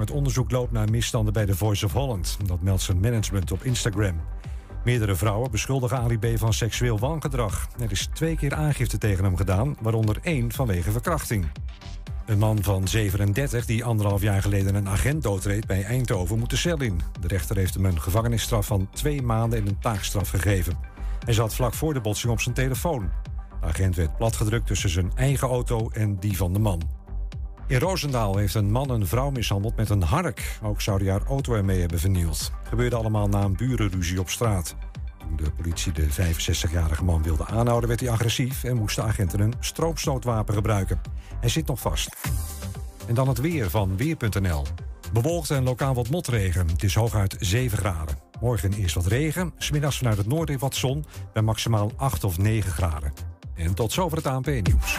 Het onderzoek loopt naar misstanden bij de Voice of Holland. Dat meldt zijn management op Instagram. Meerdere vrouwen beschuldigen Ali B. van seksueel wangedrag. Er is twee keer aangifte tegen hem gedaan, waaronder één vanwege verkrachting. Een man van 37 die anderhalf jaar geleden een agent doodreed bij Eindhoven moet de cel in. De rechter heeft hem een gevangenisstraf van twee maanden en een taakstraf gegeven. Hij zat vlak voor de botsing op zijn telefoon. De agent werd platgedrukt tussen zijn eigen auto en die van de man. In Roosendaal heeft een man een vrouw mishandeld met een hark. Ook zou hij haar auto ermee hebben vernield. Gebeurde allemaal na een burenruzie op straat. Toen de politie de 65-jarige man wilde aanhouden, werd hij agressief en moesten agenten een stroomstootwapen gebruiken. Hij zit nog vast. En dan het weer van Weer.nl. Bewolkt en lokaal wat motregen. Het is hooguit 7 graden. Morgen eerst wat regen, smiddags vanuit het noorden wat zon... bij maximaal 8 of 9 graden. En tot zover het ANP-nieuws.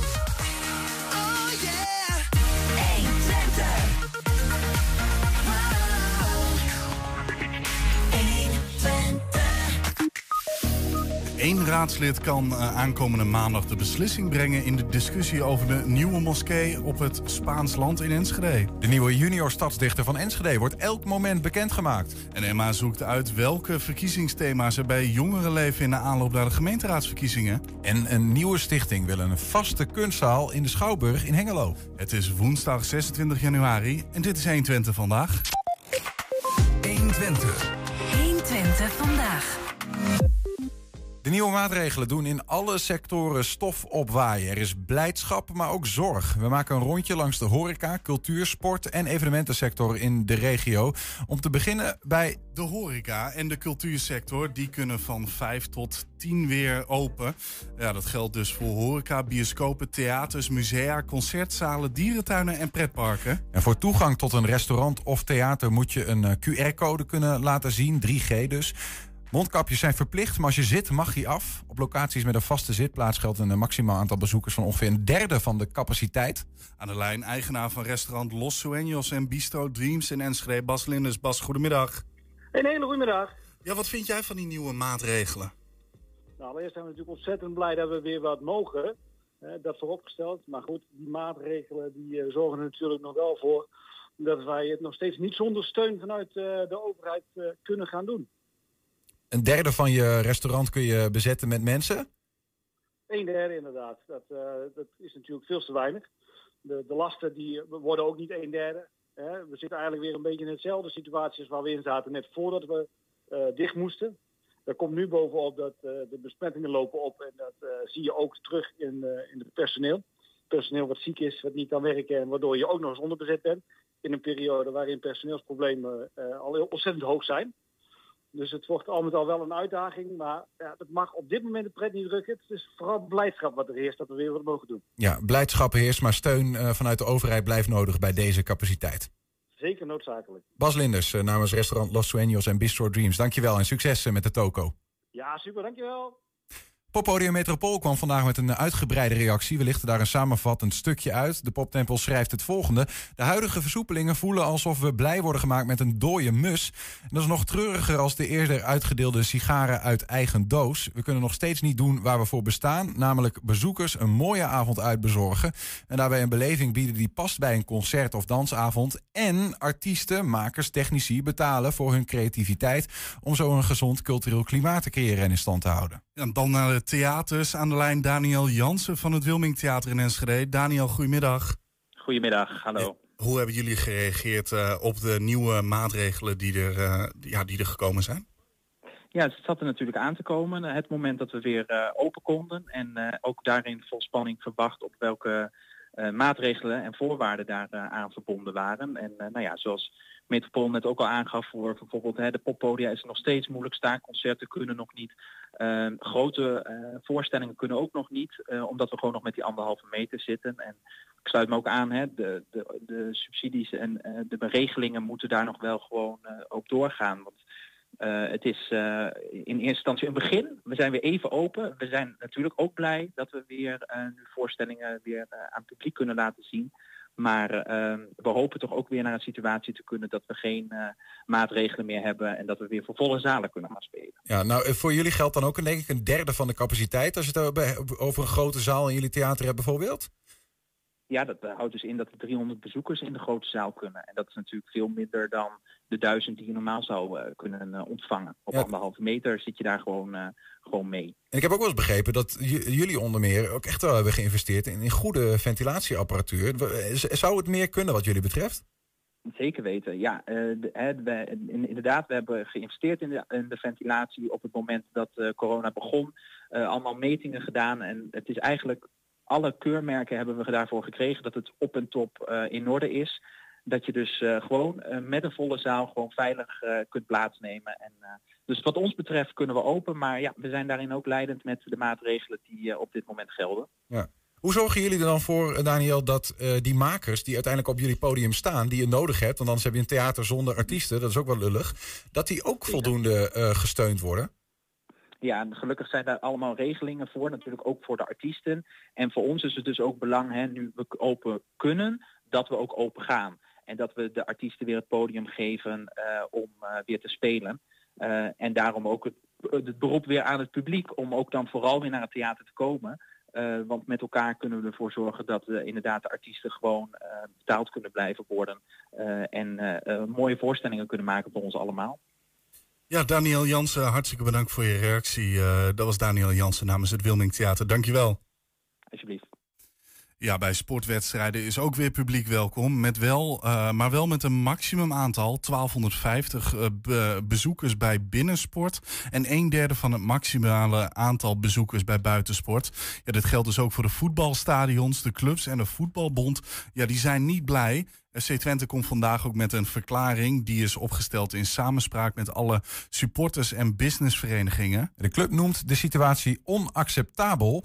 Eén raadslid kan uh, aankomende maandag de beslissing brengen in de discussie over de nieuwe moskee op het Spaans land in Enschede. De nieuwe junior stadsdichter van Enschede wordt elk moment bekendgemaakt. En Emma zoekt uit welke verkiezingsthema's er bij jongeren leven in de aanloop naar de gemeenteraadsverkiezingen. En een nieuwe stichting wil een vaste kunstzaal in de Schouwburg in Hengelo. Het is woensdag 26 januari en dit is 120 vandaag. 120. 120 vandaag. De nieuwe maatregelen doen in alle sectoren stof opwaaien. Er is blijdschap, maar ook zorg. We maken een rondje langs de horeca, cultuur, sport en evenementensector in de regio. Om te beginnen bij... De horeca en de cultuursector die kunnen van 5 tot 10 weer open. Ja, dat geldt dus voor horeca, bioscopen, theaters, musea, concertzalen, dierentuinen en pretparken. En voor toegang tot een restaurant of theater moet je een eh, QR-code kunnen laten zien, 3G dus. Mondkapjes zijn verplicht, maar als je zit mag je af. Op locaties met een vaste zitplaats geldt een maximaal aantal bezoekers van ongeveer een derde van de capaciteit. Aan de lijn eigenaar van restaurant Los Sueños en Bistro Dreams in Enschede, Bas Linders. Bas, goedemiddag. Een hele goede middag. Ja, wat vind jij van die nieuwe maatregelen? Nou, allereerst zijn we natuurlijk ontzettend blij dat we weer wat mogen. dat vooropgesteld. Maar goed, die maatregelen die uh, zorgen er natuurlijk nog wel voor dat wij het nog steeds niet zonder steun vanuit uh, de overheid uh, kunnen gaan doen. Een derde van je restaurant kun je bezetten met mensen? Een derde inderdaad. Dat, uh, dat is natuurlijk veel te weinig. De, de lasten die worden ook niet een derde. Hè. We zitten eigenlijk weer een beetje in hetzelfde situatie als waar we in zaten net voordat we uh, dicht moesten. Er komt nu bovenop dat uh, de besmettingen lopen op en dat zie je ook terug in, in het personeel. Personeel wat ziek is, wat niet kan werken en waardoor je ook nog eens onderbezet bent. In een periode waarin personeelsproblemen al ontzettend hoog zijn. Dus het wordt al met al wel een uitdaging. Maar ja, het mag op dit moment de pret niet drukken. Het is vooral blijdschap wat er heerst dat we weer wat mogen doen. Ja, blijdschap heerst, maar steun uh, vanuit de overheid blijft nodig bij deze capaciteit. Zeker noodzakelijk. Bas Linders uh, namens restaurant Los Sueños en Bistro Dreams. Dankjewel en succes uh, met de toko. Ja, super, dankjewel. Poppodium Metropool kwam vandaag met een uitgebreide reactie. We lichten daar een samenvattend stukje uit. De poptempel schrijft het volgende. De huidige versoepelingen voelen alsof we blij worden gemaakt met een dode mus. En dat is nog treuriger als de eerder uitgedeelde sigaren uit eigen doos. We kunnen nog steeds niet doen waar we voor bestaan. Namelijk bezoekers een mooie avond uitbezorgen. En daarbij een beleving bieden die past bij een concert of dansavond. En artiesten, makers, technici betalen voor hun creativiteit... om zo een gezond cultureel klimaat te creëren en in stand te houden. Dan naar de theaters. Aan de lijn Daniel Jansen van het Wilming Theater in Enschede. Daniel, goedemiddag. Goedemiddag, hallo. Hoe hebben jullie gereageerd uh, op de nieuwe maatregelen die er, uh, ja, die er gekomen zijn? Ja, het zat er natuurlijk aan te komen. Het moment dat we weer open konden. En ook daarin vol spanning verwacht op welke maatregelen en voorwaarden daar aan verbonden waren. En nou ja, zoals Metropool net ook al aangaf voor bijvoorbeeld hè, de poppodia is nog steeds moeilijk staan. Concerten kunnen nog niet. Ehm, grote uh, voorstellingen kunnen ook nog niet, uh, omdat we gewoon nog met die anderhalve meter zitten. En ik sluit me ook aan, hè, de, de, de subsidies en uh, de beregelingen moeten daar nog wel gewoon ook doorgaan. Want het is in eerste instantie een begin. We zijn weer even open. We zijn natuurlijk ook blij dat we weer nu voorstellingen weer aan het publiek kunnen laten zien. Maar uh, we hopen toch ook weer naar een situatie te kunnen dat we geen uh, maatregelen meer hebben en dat we weer voor volle zalen kunnen gaan spelen. Ja, nou eh, voor jullie geldt dan ook denk ik een derde van de capaciteit als je het over een grote zaal in jullie theater hebt bijvoorbeeld? Ja, dat houdt dus in dat er 300 bezoekers in de grote zaal kunnen. En dat is natuurlijk veel minder dan de duizend die je normaal zou uh, kunnen uh, ontvangen. Op ja. anderhalve meter zit je daar gewoon, uh, gewoon mee. En ik heb ook wel eens begrepen dat jullie onder meer ook echt wel hebben geïnvesteerd in, in goede ventilatieapparatuur. Zou het meer kunnen wat jullie betreft? Zeker weten, ja. De, we, inderdaad, we hebben geïnvesteerd in de, in de ventilatie op het moment dat corona begon. allemaal metingen gedaan en het is eigenlijk alle keurmerken hebben we daarvoor gekregen dat het op en top uh, in orde is. Dat je dus uh, gewoon uh, met een volle zaal gewoon veilig kunt plaatsnemen. En, dus wat ons betreft kunnen we open, maar ja, we zijn daarin ook leidend met de maatregelen die op dit moment gelden. Ja. Hoe zorgen jullie er dan voor, Daniel, dat die makers die uiteindelijk op jullie podium staan, die je nodig hebt, want anders heb je een theater zonder artiesten, dat is ook wel lullig, dat die ook voldoende gesteund worden? Ja, gelukkig zijn daar allemaal regelingen voor, natuurlijk ook voor de artiesten. En voor ons is het dus ook belang, hè, nu we open kunnen, dat we ook open gaan. En dat we de artiesten weer het podium geven uh, om uh, weer te spelen. Uh, en daarom ook het, het, beroep weer aan het publiek om ook dan vooral weer naar het theater te komen. want met elkaar kunnen we ervoor zorgen dat inderdaad de artiesten gewoon betaald kunnen blijven worden. en mooie voorstellingen kunnen maken voor ons allemaal. Ja, Daniel Jansen, hartstikke bedankt voor je reactie. Uh, dat was Daniel Jansen namens het Wilming Theater. Dankjewel. Alsjeblieft. Ja, bij sportwedstrijden is ook weer publiek welkom. Met wel, uh, maar wel met een maximum aantal, 1250 uh, be bezoekers bij binnensport. En een derde van het maximale aantal bezoekers bij buitensport. Ja, dit geldt dus ook voor de voetbalstadions, de clubs en de voetbalbond. Ja, die zijn niet blij. FC Twente komt vandaag ook met een verklaring. Die is opgesteld in samenspraak met alle supporters en businessverenigingen. De club noemt de situatie onacceptabel.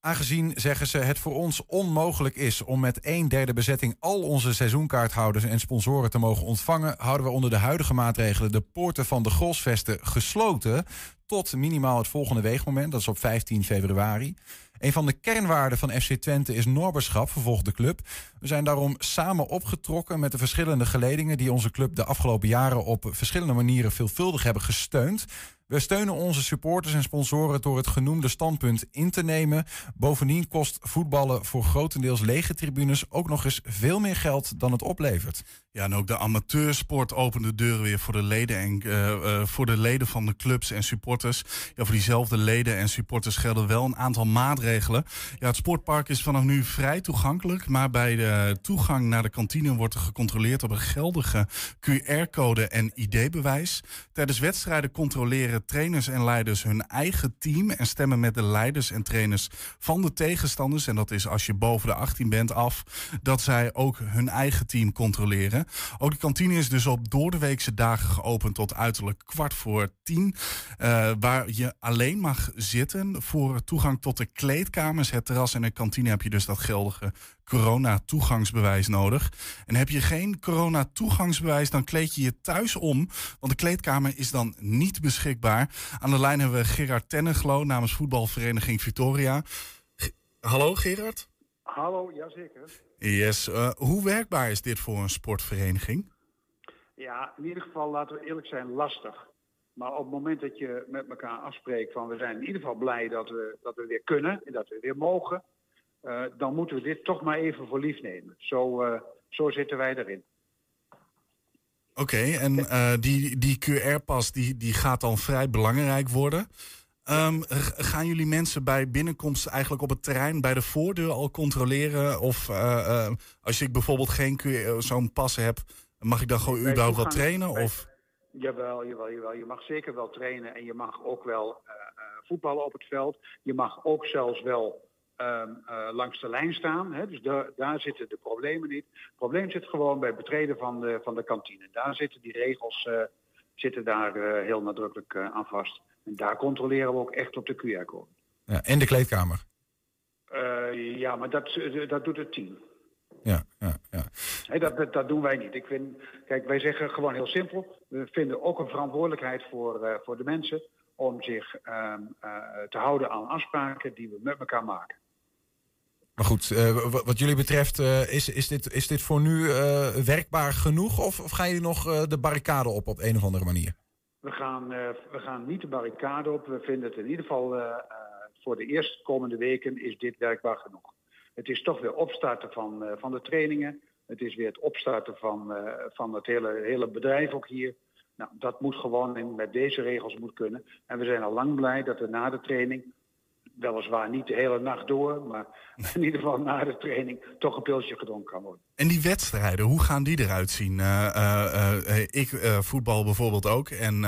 Aangezien, zeggen ze, het voor ons onmogelijk is om met een derde bezetting al onze seizoenkaarthouders en sponsoren te mogen ontvangen, houden we onder de huidige maatregelen de poorten van de Grosvesten gesloten tot minimaal het volgende weegmoment, dat is op 15 februari. Een van de kernwaarden van FC Twente is norberschap, vervolgt de club. We zijn daarom samen opgetrokken met de verschillende geledingen die onze club de afgelopen jaren op verschillende manieren veelvuldig hebben gesteund. We steunen onze supporters en sponsoren door het genoemde standpunt in te nemen. Bovendien kost voetballen voor grotendeels lege tribunes ook nog eens veel meer geld dan het oplevert. Ja, en ook de amateursport opent de deuren weer voor de leden en uh, uh, voor de leden van de clubs en supporters. Ja, voor diezelfde leden en supporters gelden wel een aantal maatregelen. Ja, het sportpark is vanaf nu vrij toegankelijk, maar bij de toegang naar de kantine wordt er gecontroleerd op een geldige QR-code en ID-bewijs. Tijdens wedstrijden controleren trainers en leiders hun eigen team en stemmen met de leiders en trainers van de tegenstanders. En dat is als je boven de 18 bent af, dat zij ook hun eigen team controleren. Ook de kantine is dus op doordeweekse dagen geopend tot uiterlijk kwart voor tien. Uh, waar je alleen mag zitten voor toegang tot de kleedkamers, het terras en de kantine heb je dus dat geldige corona-toegangsbewijs nodig. En heb je geen corona-toegangsbewijs, dan kleed je je thuis om. Want de kleedkamer is dan niet beschikbaar. Aan de lijn hebben we Gerard Tenneglo namens voetbalvereniging Victoria. G Hallo Gerard? Hallo, jazeker. Yes. Uh, hoe werkbaar is dit voor een sportvereniging? Ja, in ieder geval, laten we eerlijk zijn, lastig. Maar op het moment dat je met elkaar afspreekt van we zijn in ieder geval blij dat we, dat we weer kunnen en dat we weer mogen, uh, dan moeten we dit toch maar even voor lief nemen. Zo, uh, zo zitten wij erin. Oké, okay, en uh, die, die QR-pas die, die gaat dan vrij belangrijk worden. Um, gaan jullie mensen bij binnenkomst eigenlijk op het terrein bij de voordeur al controleren? Of als ik bijvoorbeeld geen zo'n pas heb, mag ik dan gewoon überhaupt wel trainen? Bij, of? Jawel, jawel, jawel. Je mag zeker wel trainen en je mag ook wel voetballen op het veld. Je mag ook zelfs wel um, uh, langs de lijn staan. Hè? Dus daar, daar zitten de problemen niet. Het probleem zit gewoon bij het betreden van de, van de kantine. Daar zitten die regels uh, zitten daar heel nadrukkelijk aan vast. En daar controleren we ook echt op de QR-code. Ja, en de kleedkamer? ja, maar dat, dat doet het team. Ja, ja, ja. Dat, dat, doen wij niet. Ik vind, kijk, wij zeggen gewoon heel simpel. We vinden ook een verantwoordelijkheid voor, voor de mensen om zich uh, te houden aan afspraken die we met elkaar maken. Maar goed, uh, wat jullie betreft, uh, is, is, dit, is dit voor nu uh, werkbaar genoeg? Of, of gaan jullie nog de barricade op op een of andere manier? We gaan, we gaan niet de barricade op. We vinden het in ieder geval voor de eerste komende weken is dit werkbaar genoeg. Het is toch weer opstarten van, van de trainingen. Het is weer het opstarten van, van het hele, hele bedrijf ook hier. Nou, dat moet gewoon in, met deze regels moet kunnen. En we zijn al lang blij dat er na de training, weliswaar niet de hele nacht door, maar in ieder geval na de training toch een pilsje gedronken kan worden. En die wedstrijden, hoe gaan die eruit zien? Uh, uh, ik voetbal bijvoorbeeld ook. En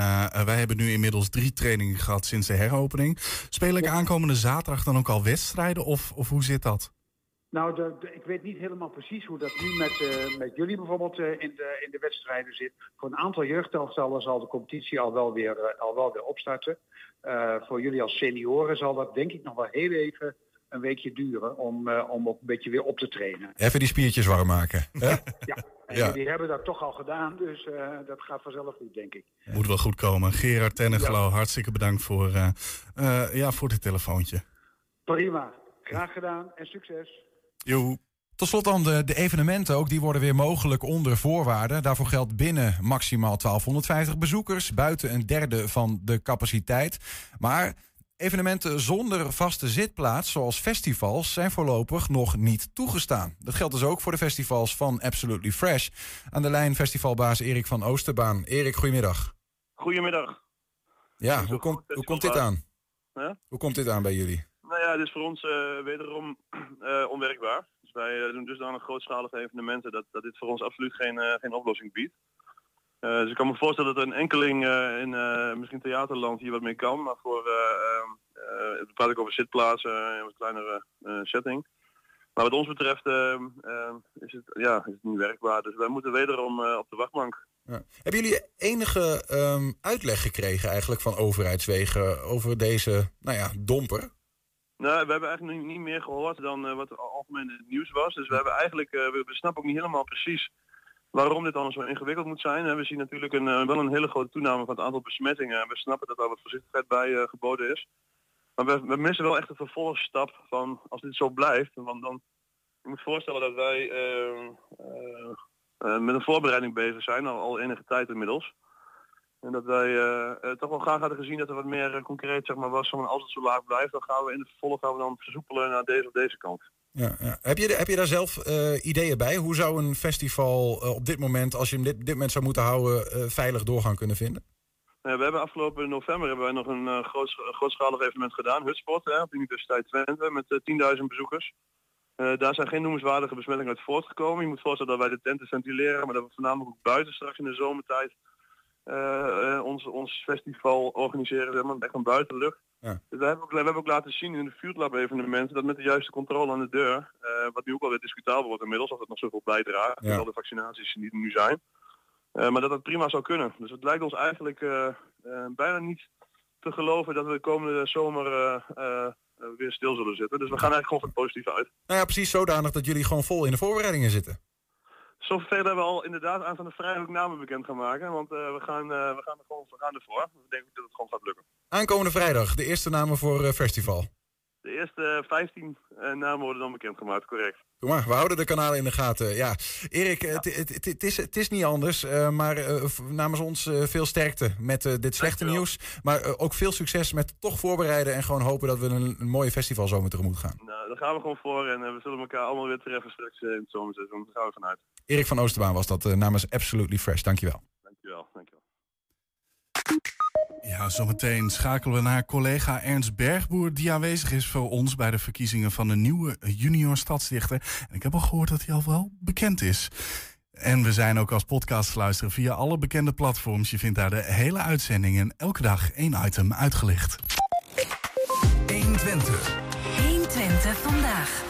wij hebben nu inmiddels drie trainingen gehad sinds de heropening. Speel ik aankomende zaterdag dan ook al wedstrijden of, of hoe zit dat? Nou, de, de, ik weet niet helemaal precies hoe dat nu met, uh, met jullie bijvoorbeeld uh, in, de, in de wedstrijden zit. Voor een aantal jeugdelftallen zal de competitie al wel weer, uh, al wel weer opstarten. voor jullie als senioren zal dat denk ik nog wel heel even een weekje duren om, om ook een beetje weer op te trainen. Even die spiertjes warm maken. ja, en ja. die hebben dat toch al gedaan, dus dat gaat vanzelf goed, denk ik. Moet wel goed komen. Gerard Tenneglo, ja. hartstikke bedankt voor, ja, voor dit telefoontje. Prima, graag gedaan en succes. Jo. Tot slot dan de, de, evenementen ook. Die worden weer mogelijk onder voorwaarden. Daarvoor geldt binnen maximaal 1250 bezoekers. Buiten een derde van de capaciteit. Maar evenementen zonder vaste zitplaats, zoals festivals, zijn voorlopig nog niet toegestaan. Dat geldt dus ook voor de festivals van Absolutely Fresh. Aan de lijn festivalbaas Erik van Oosterbaan. Erik, goedemiddag. Goedemiddag. Ja, hoe, komt hoe komt dit aan? Huh? Hoe komt dit aan bij jullie? Nou ja, het is voor ons uh, wederom uh, onwerkbaar. Dus wij uh, doen dusdanig grootschalige evenementen dat, dat dit voor ons absoluut geen, geen oplossing biedt. dus ik kan me voorstellen dat er een enkeling in misschien theaterland hier wat mee kan. Maar voor, uh, praat ik over zitplaatsen, een wat kleinere setting. Maar wat ons betreft is, het, ja, is het niet werkbaar. Dus wij moeten wederom op de wachtbank. Ja. Hebben jullie enige uitleg gekregen eigenlijk van overheidswegen over deze nou ja, domper? Nou, we hebben eigenlijk niet, meer gehoord dan uh, wat algemeen het nieuws was. Dus we hebben eigenlijk, uh, we, snappen ook niet helemaal precies waarom dit allemaal zo ingewikkeld moet zijn. We zien natuurlijk een, uh, wel een hele grote toename van het aantal besmettingen. En we snappen dat daar wat voorzichtigheid bij geboden is. Maar we, missen wel echt een vervolgstap van als dit zo blijft. Want dan, je moet voorstellen dat wij met een voorbereiding bezig zijn, al enige tijd inmiddels. En dat wij uh, toch wel graag hadden gezien dat er wat meer uh, concreet zeg maar, was van als het zo laag blijft, dan gaan we in het vervolg gaan we dan versoepelen naar deze of deze kant. Ja, ja. Heb, je, heb je daar zelf uh, ideeën bij? Hoe zou een festival op dit moment, als je hem dit, dit moment zou moeten houden, veilig doorgaan kunnen vinden? we hebben afgelopen november hebben wij nog een groot, grootschalig evenement gedaan, Hutspot, hè, op de Universiteit Twente, met 10.000 bezoekers. daar zijn geen noemenswaardige besmettingen uit voortgekomen. Je moet voorstellen dat wij de tenten ventileren, maar dat we voornamelijk ook buiten straks in de zomertijd uh, ons, ons festival organiseren, zeg maar, echt van buitenlucht. Ja. Dus we hebben, ook, we hebben ook laten zien in de Field Lab evenementen dat met de juiste controle aan de deur, uh, wat nu ook alweer discutabel wordt inmiddels, of het nog zoveel bijdraagt, ja. al de vaccinaties die er nu zijn. Maar dat dat prima zou kunnen. Dus het lijkt ons eigenlijk bijna niet te geloven dat we de komende zomer weer stil zullen zitten. Dus we gaan eigenlijk gewoon van het positieve uit. Nou ja, precies zodanig dat jullie gewoon vol in de voorbereidingen zitten. Zover hebben we al inderdaad aan van de vrijdag namen bekend gaan maken. Want uh, we, gaan, uh, we, gaan er gewoon, we ervoor. We denken dat het gewoon gaat lukken. Aankomende vrijdag, de eerste namen voor uh, festival. De eerste 15 namen worden dan bekendgemaakt, correct. Doe maar, we houden de kanalen in de gaten. Ja, Erik, het is, is niet anders. maar namens ons veel sterkte met dit slechte nieuws. Maar ook veel succes met toch voorbereiden en gewoon hopen dat we een, mooie festivalzomer tegemoet gaan. Nou, daar gaan we gewoon voor en we zullen elkaar allemaal weer treffen straks in het zomerseizoen. Daar gaan we vanuit. Erik van Oosterbaan was dat namens Absolutely Fresh. Dankjewel. Dankjewel, dankjewel. Ja, zometeen schakelen we naar collega Ernst Bergboer... die aanwezig is voor ons bij de verkiezingen van de nieuwe junior stadsdichter. En ik heb al gehoord dat hij al wel bekend is. En we zijn ook als podcast te luisteren via alle bekende platforms. Je vindt daar de hele uitzending en elke dag één item uitgelicht. 120. 120 vandaag.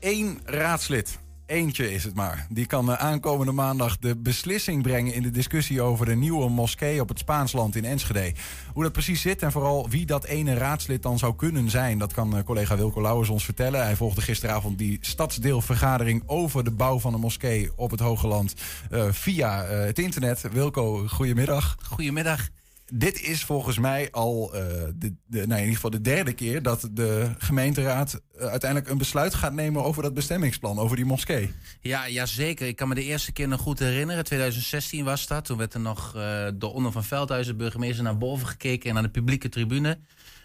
Eén raadslid. Eentje is het maar. Die kan eh, aankomende maandag de beslissing brengen in de discussie over de nieuwe moskee op het Spaansland in Enschede. Hoe dat precies zit en vooral wie dat ene raadslid dan zou kunnen zijn, dat kan eh, collega Wilco Lauwers ons vertellen. Hij volgde gisteravond die stadsdeelvergadering over de bouw van een moskee op het Hoge Land uh, via het internet. Wilco, goedemiddag. Goedemiddag. Dit is volgens mij al uh, de, de, nou in ieder geval de derde keer dat de gemeenteraad uh, uiteindelijk een besluit gaat nemen over dat bestemmingsplan, over die moskee. Ja, ja, zeker. Ik kan me de eerste keer nog goed herinneren. 2016 was dat. Toen werd er nog uh, door Onder van Veldhuizen, burgemeester, naar boven gekeken en naar de publieke tribune.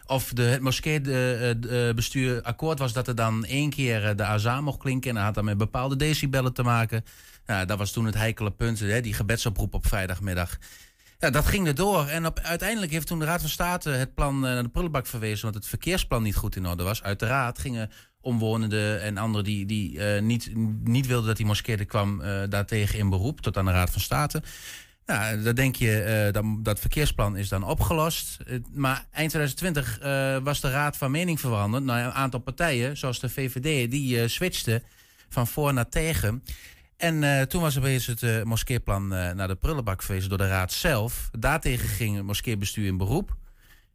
Of de, het moskeebestuur akkoord was dat er dan één keer de azaan mocht klinken. En dat had dan met bepaalde decibellen te maken. Nou, dat was toen het heikele punt, hè, die gebedsoproep op vrijdagmiddag. Dat ging er door. En op, uiteindelijk heeft toen de Raad van State het plan naar de prullenbak verwezen. omdat het verkeersplan niet goed in orde was. Uiteraard gingen omwonenden en anderen die, die uh, niet, niet wilden dat die moskee er kwam. Uh, daartegen in beroep tot aan de Raad van State. Nou, dan denk je, dat, dat verkeersplan is dan opgelost. maar eind 2020 was de Raad van Mening veranderd. Nou, een aantal partijen, zoals de VVD, die switchten van voor naar tegen. En uh, toen was opeens het uh, moskeeplan uh, naar de prullenbak verwezen door de raad zelf. Daartegen ging het moskeebestuur in beroep.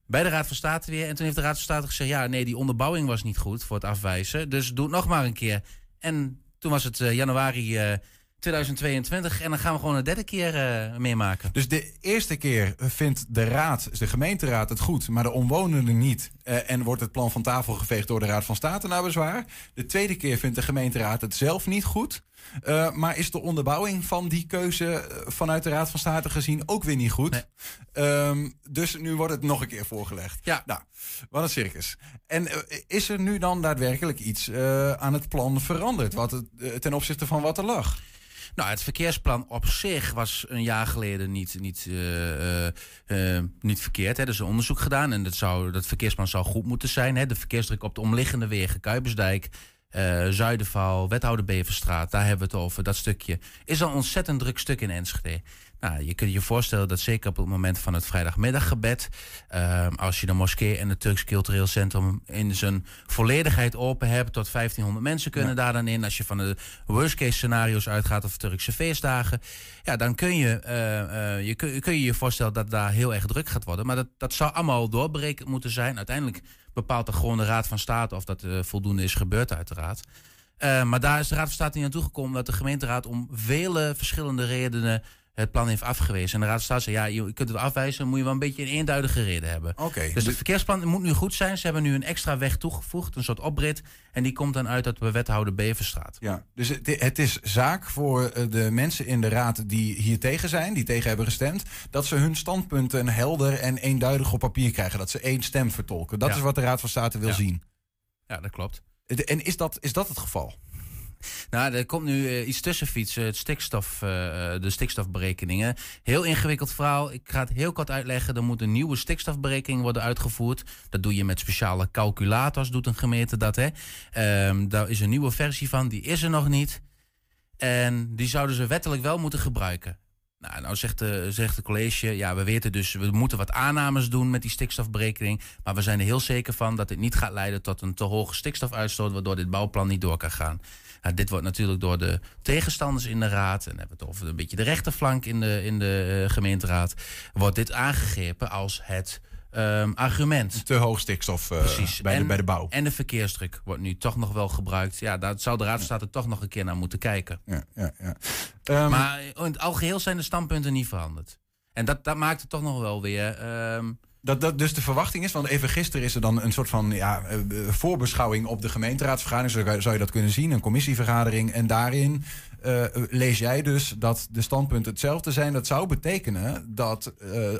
Bij de Raad van State weer. En toen heeft de Raad van State gezegd: ja, nee, die onderbouwing was niet goed voor het afwijzen. Dus doe het nog maar een keer. En toen was het januari 2022 en dan gaan we gewoon een derde keer uh, meemaken. Dus de eerste keer vindt de raad, de gemeenteraad het goed, maar de omwonenden niet. Uh, en wordt het plan van tafel geveegd door de Raad van State naar bezwaar. De tweede keer vindt de gemeenteraad het zelf niet goed. Uh, maar is de onderbouwing van die keuze vanuit de Raad van State gezien ook weer niet goed? Nee. Um, dus nu wordt het nog een keer voorgelegd. Ja. Nou, wat een circus. En is er nu dan daadwerkelijk iets aan het plan veranderd wat het, ten opzichte van wat er lag? Nou, het verkeersplan op zich was een jaar geleden niet, niet, uh, uh, niet verkeerd. Hè. Er is een onderzoek gedaan en dat, zou, dat verkeersplan zou goed moeten zijn. Hè. De verkeersdruk op de omliggende wegen, Kuipersdijk, Zuiderval, Wethouder Beverstraat, daar hebben we het over. Dat stukje is al een ontzettend druk stuk in Enschede. Nou, je kunt je voorstellen dat zeker op het moment van het vrijdagmiddaggebed, uh, als je de moskee en het Turks Cultureel Centrum in zijn volledigheid open hebt, tot 1500 mensen kunnen ja. daar dan in. Als je van de worst case scenario's uitgaat of Turkse feestdagen, ja, dan kun je, uh, uh, je, kun, kun je je voorstellen dat daar heel erg druk gaat worden. Maar dat, dat zou allemaal doorberekend moeten zijn. Uiteindelijk bepaalt de gewoon de Raad van State of dat voldoende is gebeurd, uiteraard. Uh, maar daar is de Raad van State niet naartoe gekomen dat de gemeenteraad om vele verschillende redenen het plan heeft afgewezen. En de Raad van State zei, ja, je kunt het afwijzen, dan moet je wel een beetje een eenduidige reden hebben. Okay, dus het verkeersplan moet nu goed zijn. Ze hebben nu een extra weg toegevoegd, een soort oprit. En die komt dan uit dat we wethouder Beverstraat. Ja, dus het, het is zaak voor de mensen in de raad die hier tegen zijn, die tegen hebben gestemd, dat ze hun standpunten helder en eenduidig op papier krijgen. Dat ze één stem vertolken. Dat Ja. is wat de Raad van State wil Ja. zien. Ja, dat klopt. En is dat, is dat het geval? Nou, er komt nu eh, iets tussen fietsen, het stikstof, eh, eh, de stikstofberekeningen. Heel ingewikkeld verhaal. Ik ga het heel kort uitleggen. Er moet een nieuwe stikstofberekening worden uitgevoerd. Dat doe je met speciale calculators, doet een gemeente dat. Hè. Ehm, daar is een nieuwe versie van, die is er nog niet. En die zouden ze wettelijk wel moeten gebruiken. Nou, nou zegt de, zegt de college, ja, we weten dus, we moeten wat aannames doen met die stikstofberekening. Maar we zijn er heel zeker van dat dit niet gaat leiden tot een te hoge stikstofuitstoot, waardoor dit bouwplan niet door kan gaan. Nou, dit wordt natuurlijk door de tegenstanders in de raad, en hebben we het over een beetje de rechterflank in de, in de eh, gemeenteraad, wordt dit aangegrepen als het ehm, argument. Te hoog stikstof Precies. bij, de, bij de bouw. En de verkeersdruk wordt nu toch nog wel gebruikt. Ja, daar zou de Raad State toch nog een keer naar moeten kijken. Ja, ja, ja. Ehm, maar in het algeheel zijn de standpunten niet veranderd. En dat, dat maakt het toch nog wel weer... ehm, Dat, dat dus de verwachting is, want even gisteren is er dan een soort van ja, eh, eh, voorbeschouwing op de gemeenteraadsvergadering, zo zou- je dat kunnen zien, een commissievergadering. En daarin eh, lees jij dus dat de standpunten hetzelfde zijn. Dat zou betekenen dat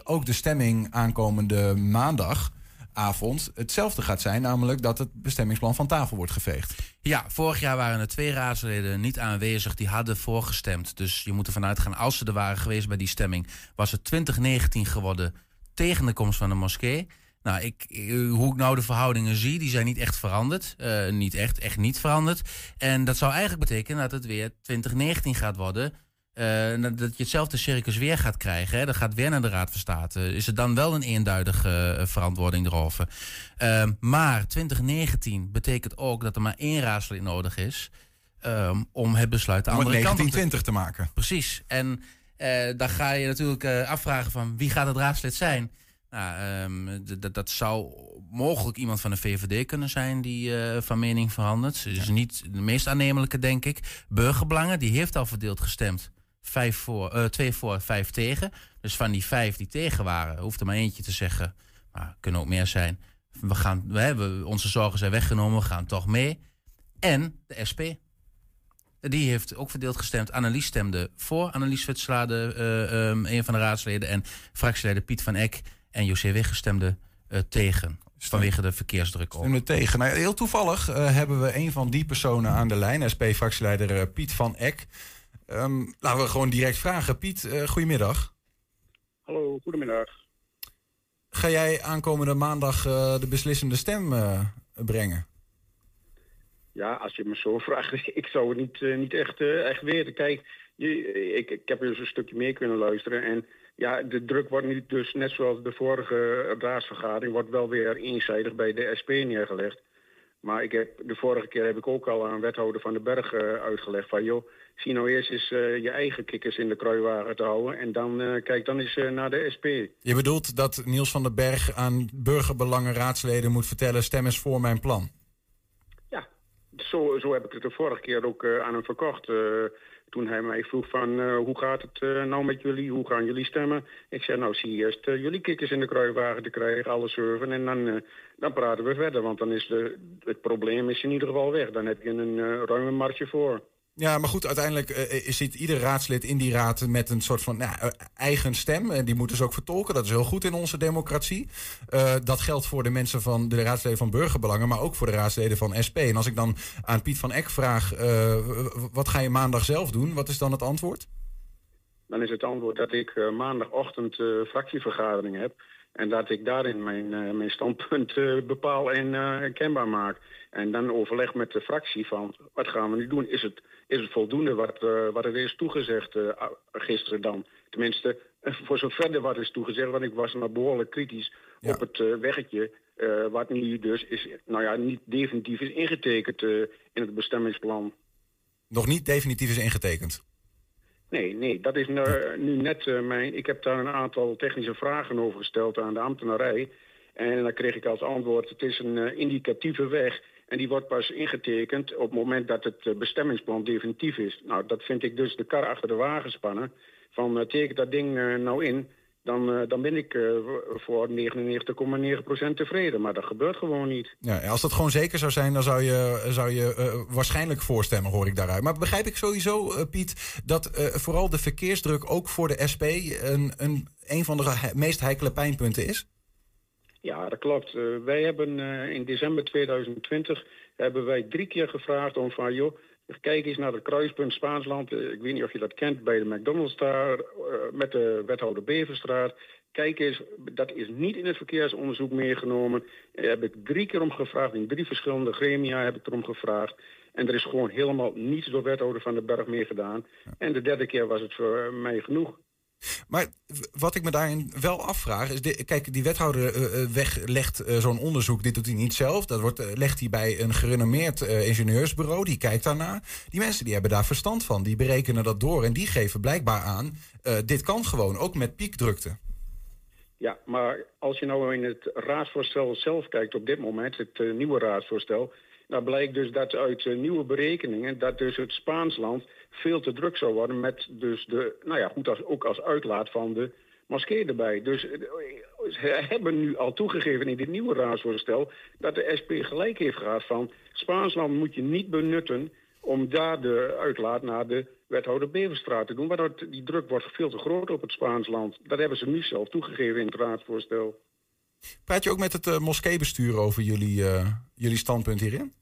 ook de stemming aankomende maandagavond hetzelfde gaat zijn, namelijk dat het bestemmingsplan van tafel wordt geveegd. Ja, vorig jaar waren er twee raadsleden niet aanwezig die hadden voorgestemd. Dus je moet ervan uitgaan, als ze er waren geweest bij die stemming, was het 2019 geworden tegen de komst van de moskee. Nou, ik, eh, hoe ik nou de verhoudingen zie, die zijn niet echt veranderd. Eh, niet echt, echt niet veranderd. En dat zou eigenlijk betekenen dat het weer 2019 gaat worden. Eh, dat je hetzelfde circus weer gaat krijgen. Hè. Dat gaat weer naar de Raad van State. Is er dan wel een eenduidige verantwoording erover? Ehm, maar 2019 betekent ook dat er maar één raadslid nodig is... ehm, om het besluit de Om het andere kant op te 1920 te maken. Precies. En dan ga je natuurlijk eh, afvragen van wie gaat het raadslid zijn. Nou, ehm, dat zou mogelijk iemand van de VVD kunnen zijn die eh, van mening verandert. Is niet de meest aannemelijke, denk ik. Burgerbelangen, die heeft al verdeeld gestemd. Vijf voor, eh, twee voor, vijf tegen. Dus van die vijf die tegen waren, hoeft er maar eentje te zeggen. Maar kunnen ook meer zijn. We gaan, we hebben, onze zorgen zijn weggenomen, we gaan toch mee. En de SP. Die heeft ook verdeeld gestemd. Annelies stemde voor. Annelies Witslade, eh, ehm, een van de raadsleden. En fractieleider Piet van Eck en José Wigge stemden eh, tegen. Vanwege de verkeersdruk. Stemmen tegen. Nou, heel toevallig eh, hebben we een van die personen aan de lijn, SP-fractieleider Piet van Eck. Ehm, laten we gewoon direct vragen. Piet, eh, goedemiddag. Hallo, goedemiddag. Ga jij aankomende maandag eh, de beslissende stem eh, brengen? Ja, als je me zo vraagt, ik zou het niet, eh, niet echt, eh, echt weten. Kijk, je, ik, ik heb dus een stukje meer kunnen luisteren. En ja, de druk wordt nu dus, net zoals de vorige raadsvergadering, wordt wel weer eenzijdig bij de SP neergelegd. Maar ik heb, de vorige keer heb ik ook al aan wethouder van den Berg eh, uitgelegd van... joh, zie nou eerst eens je eigen kikkers in de kruiwagen te houden... en dan kijk dan eens naar de SP. Je bedoelt dat Niels van den Berg aan burgerbelangen raadsleden moet vertellen... stem eens voor mijn plan. Zo, heb ik het de vorige keer ook eh, aan hem verkocht. eh, toen hij mij vroeg van eh, hoe gaat het nou met jullie, hoe gaan jullie stemmen? Ik zei nou zie eerst jullie kikkers in de kruiwagen te krijgen, alle surfen. En dan, dan praten we verder, want dan is de, het probleem is in ieder geval weg. Dan heb je een ruime marge voor. Ja, maar goed, uiteindelijk eh, zit ieder raadslid in die raad met een soort van nou, eh, eigen stem. En die moeten ze ook vertolken. Dat is heel goed in onze democratie. Dat geldt voor de mensen van de raadsleden van burgerbelangen, maar ook voor de raadsleden van SP. En als ik dan aan Piet van Eck vraag, wat ga je maandag zelf doen? Wat is dan het antwoord? Dan is het antwoord dat ik maandagochtend fractievergadering heb. En dat ik daarin mijn, eh, mijn standpunt eh, bepaal en eh, kenbaar maak. En dan overleg met de fractie van wat gaan we nu doen? Is het, is het voldoende wat, wat er is toegezegd gisteren dan? Tenminste, voor zover er wat is toegezegd, want ik was maar behoorlijk kritisch op het weggetje. wat nu dus is, nou ja, niet definitief is ingetekend in het bestemmingsplan. Nog niet definitief is ingetekend. Nee, nee, dat is nu, nu net eh, mijn... Ik heb daar een aantal technische vragen over gesteld aan de ambtenarij. En dan kreeg ik als antwoord, het is een eh, indicatieve weg... en die wordt pas ingetekend op het moment dat het eh, bestemmingsplan definitief is. Nou, dat vind ik dus de kar achter de wagen spannen. Van, uh, teken dat ding uh, nou in, dan, uh, dan ben ik uh, voor 99,9% tevreden. Maar dat gebeurt gewoon niet. Ja, als dat gewoon zeker zou zijn, dan zou je, zou je uh, waarschijnlijk voorstemmen, hoor ik daaruit. Maar begrijp ik sowieso, Piet, dat vooral de verkeersdruk ook voor de SP een, een, een van de meest heikele pijnpunten is? Ja, dat klopt. Uh, wij hebben uh, in december 2020 hebben wij drie keer gevraagd om van joh, kijk eens naar het kruispunt Spaansland. Uh, ik weet niet of je dat kent bij de McDonald's daar met de wethouder Beverstraat. Kijk eens, dat is niet in het verkeersonderzoek meegenomen. Daar heb ik drie keer om gevraagd, in drie verschillende gremia heb ik erom gevraagd. En er is gewoon helemaal niets door wethouder van den Berg meer gedaan. En de derde keer was het voor mij genoeg. Maar wat ik me daarin wel afvraag is, kijk, die wethouder uh, weglegt uh, zo'n onderzoek, dit doet hij niet zelf. Dat wordt, legt hij bij een gerenommeerd ingenieursbureau, die kijkt daarna. Die mensen die hebben daar verstand van, die berekenen dat door en die geven blijkbaar aan, dit kan gewoon, ook met piekdrukte. Ja, maar als je nou in het raadsvoorstel zelf kijkt op dit moment, het nieuwe raadsvoorstel, dan blijkt dus dat uit nieuwe berekeningen, dat dus het Spaansland veel te druk zou worden met dus de, nou ja, goed als, ook als uitlaat van de moskee erbij. Dus ze hebben nu al toegegeven in dit nieuwe raadsvoorstel dat de SP gelijk heeft gehad van Spaansland moet je niet benutten om daar de uitlaat naar de wethouder Beverstraat te doen, waardoor die druk wordt veel te groot op het Spaansland. Dat hebben ze nu zelf toegegeven in het raadsvoorstel. Praat je ook met het uh, moskeebestuur over jullie, uh, jullie standpunt hierin?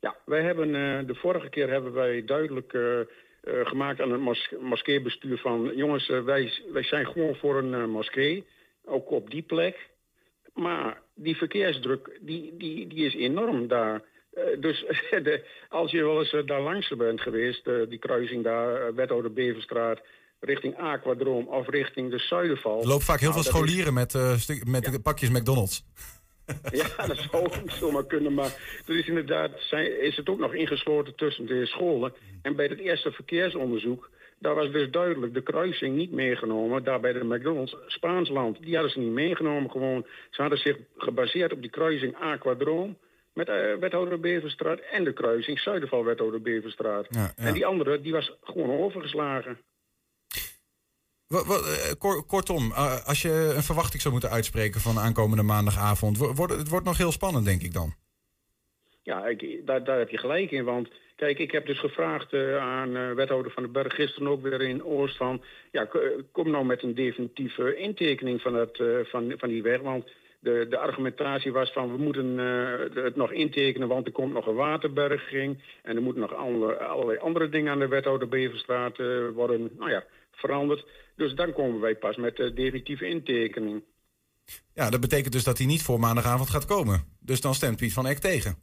Ja, wij hebben uh, de vorige keer hebben wij duidelijk gemaakt aan het mos moskeebestuur van jongens, wij, wij zijn gewoon voor een moskee, ook op die plek. Maar die verkeersdruk, die, die, die is enorm daar. Eh, dus de, als je wel eens eh, daar langs bent geweest, eh, die kruising daar, uh, Wethouder Beverstraat, richting Aquadroom of richting de Zuiderval. Er loopt vaak heel Nou, veel is- scholieren met, eh, stuk- met pakjes McDonald's. Ja, dat zou ook zomaar kunnen. Maar er is inderdaad, zijn, is het ook nog ingesloten tussen de scholen. En bij het eerste verkeersonderzoek, daar was dus duidelijk de kruising niet meegenomen. Daar bij de McDonald's, Spaansland, die hadden ze niet meegenomen gewoon. Ze hadden zich gebaseerd op die kruising Aquadroom met eh, wethouder Beverstraat en de kruising Zuiderval wethouder Beverstraat. Ja, ja. En die andere, die was gewoon overgeslagen. Kortom, eh, als je een verwachting zou moeten uitspreken van aankomende maandagavond, wo- wordt, het wordt nog heel spannend, denk ik dan. Ja, ik, daar, daar heb je gelijk in. Want kijk, ik heb dus gevraagd eh, aan eh, wethouder van den Berg gisteren ook weer in Oost van... ja, kom nou met een definitieve intekening van, het, eh, van, van die weg. Want de, de argumentatie was van we moeten eh, het nog intekenen... want er komt nog een waterberging... en er moeten nog alle, allerlei andere dingen aan de wethouder Beverstraat eh, worden nou ja, veranderd. Dus dan komen wij pas met de definitieve intekening. Ja, dat betekent dus dat hij niet voor maandagavond gaat komen. Dus dan stemt Piet van Eck tegen.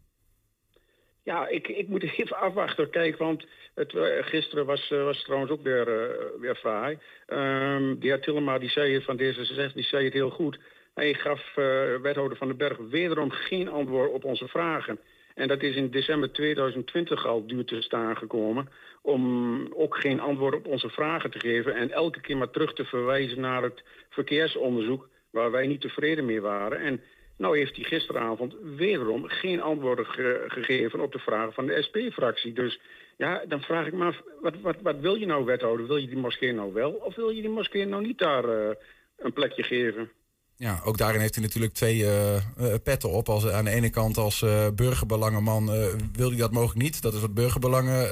Ja, ik, ik moet even afwachten. Kijk, want het, eh, gisteren was, eh, was trouwens ook weer, eh, weer fraai. Ehm, de heer Tillema die zei het van D66, die zei het heel goed. Hij gaf wethouder van den Berg wederom geen antwoord op onze vragen. En dat is in december 2020 al duur te staan gekomen... om ook geen antwoord op onze vragen te geven... en elke keer maar terug te verwijzen naar het verkeersonderzoek... waar wij niet tevreden mee waren. En nou heeft hij gisteravond wederom geen antwoorden ge- gegeven... op de vragen van de SP-fractie. Dus ja, dan vraag ik me af, wat, wat, wat wil je nou, wethouder? Wil je die moskee nou wel of wil je die moskee nou niet daar eh, een plekje geven? Ja, ook daarin heeft hij natuurlijk twee eh, eh, petten op. Als, aan de ene kant als eh, burgerbelangenman wil hij dat mogelijk niet. Dat is wat burgerbelangen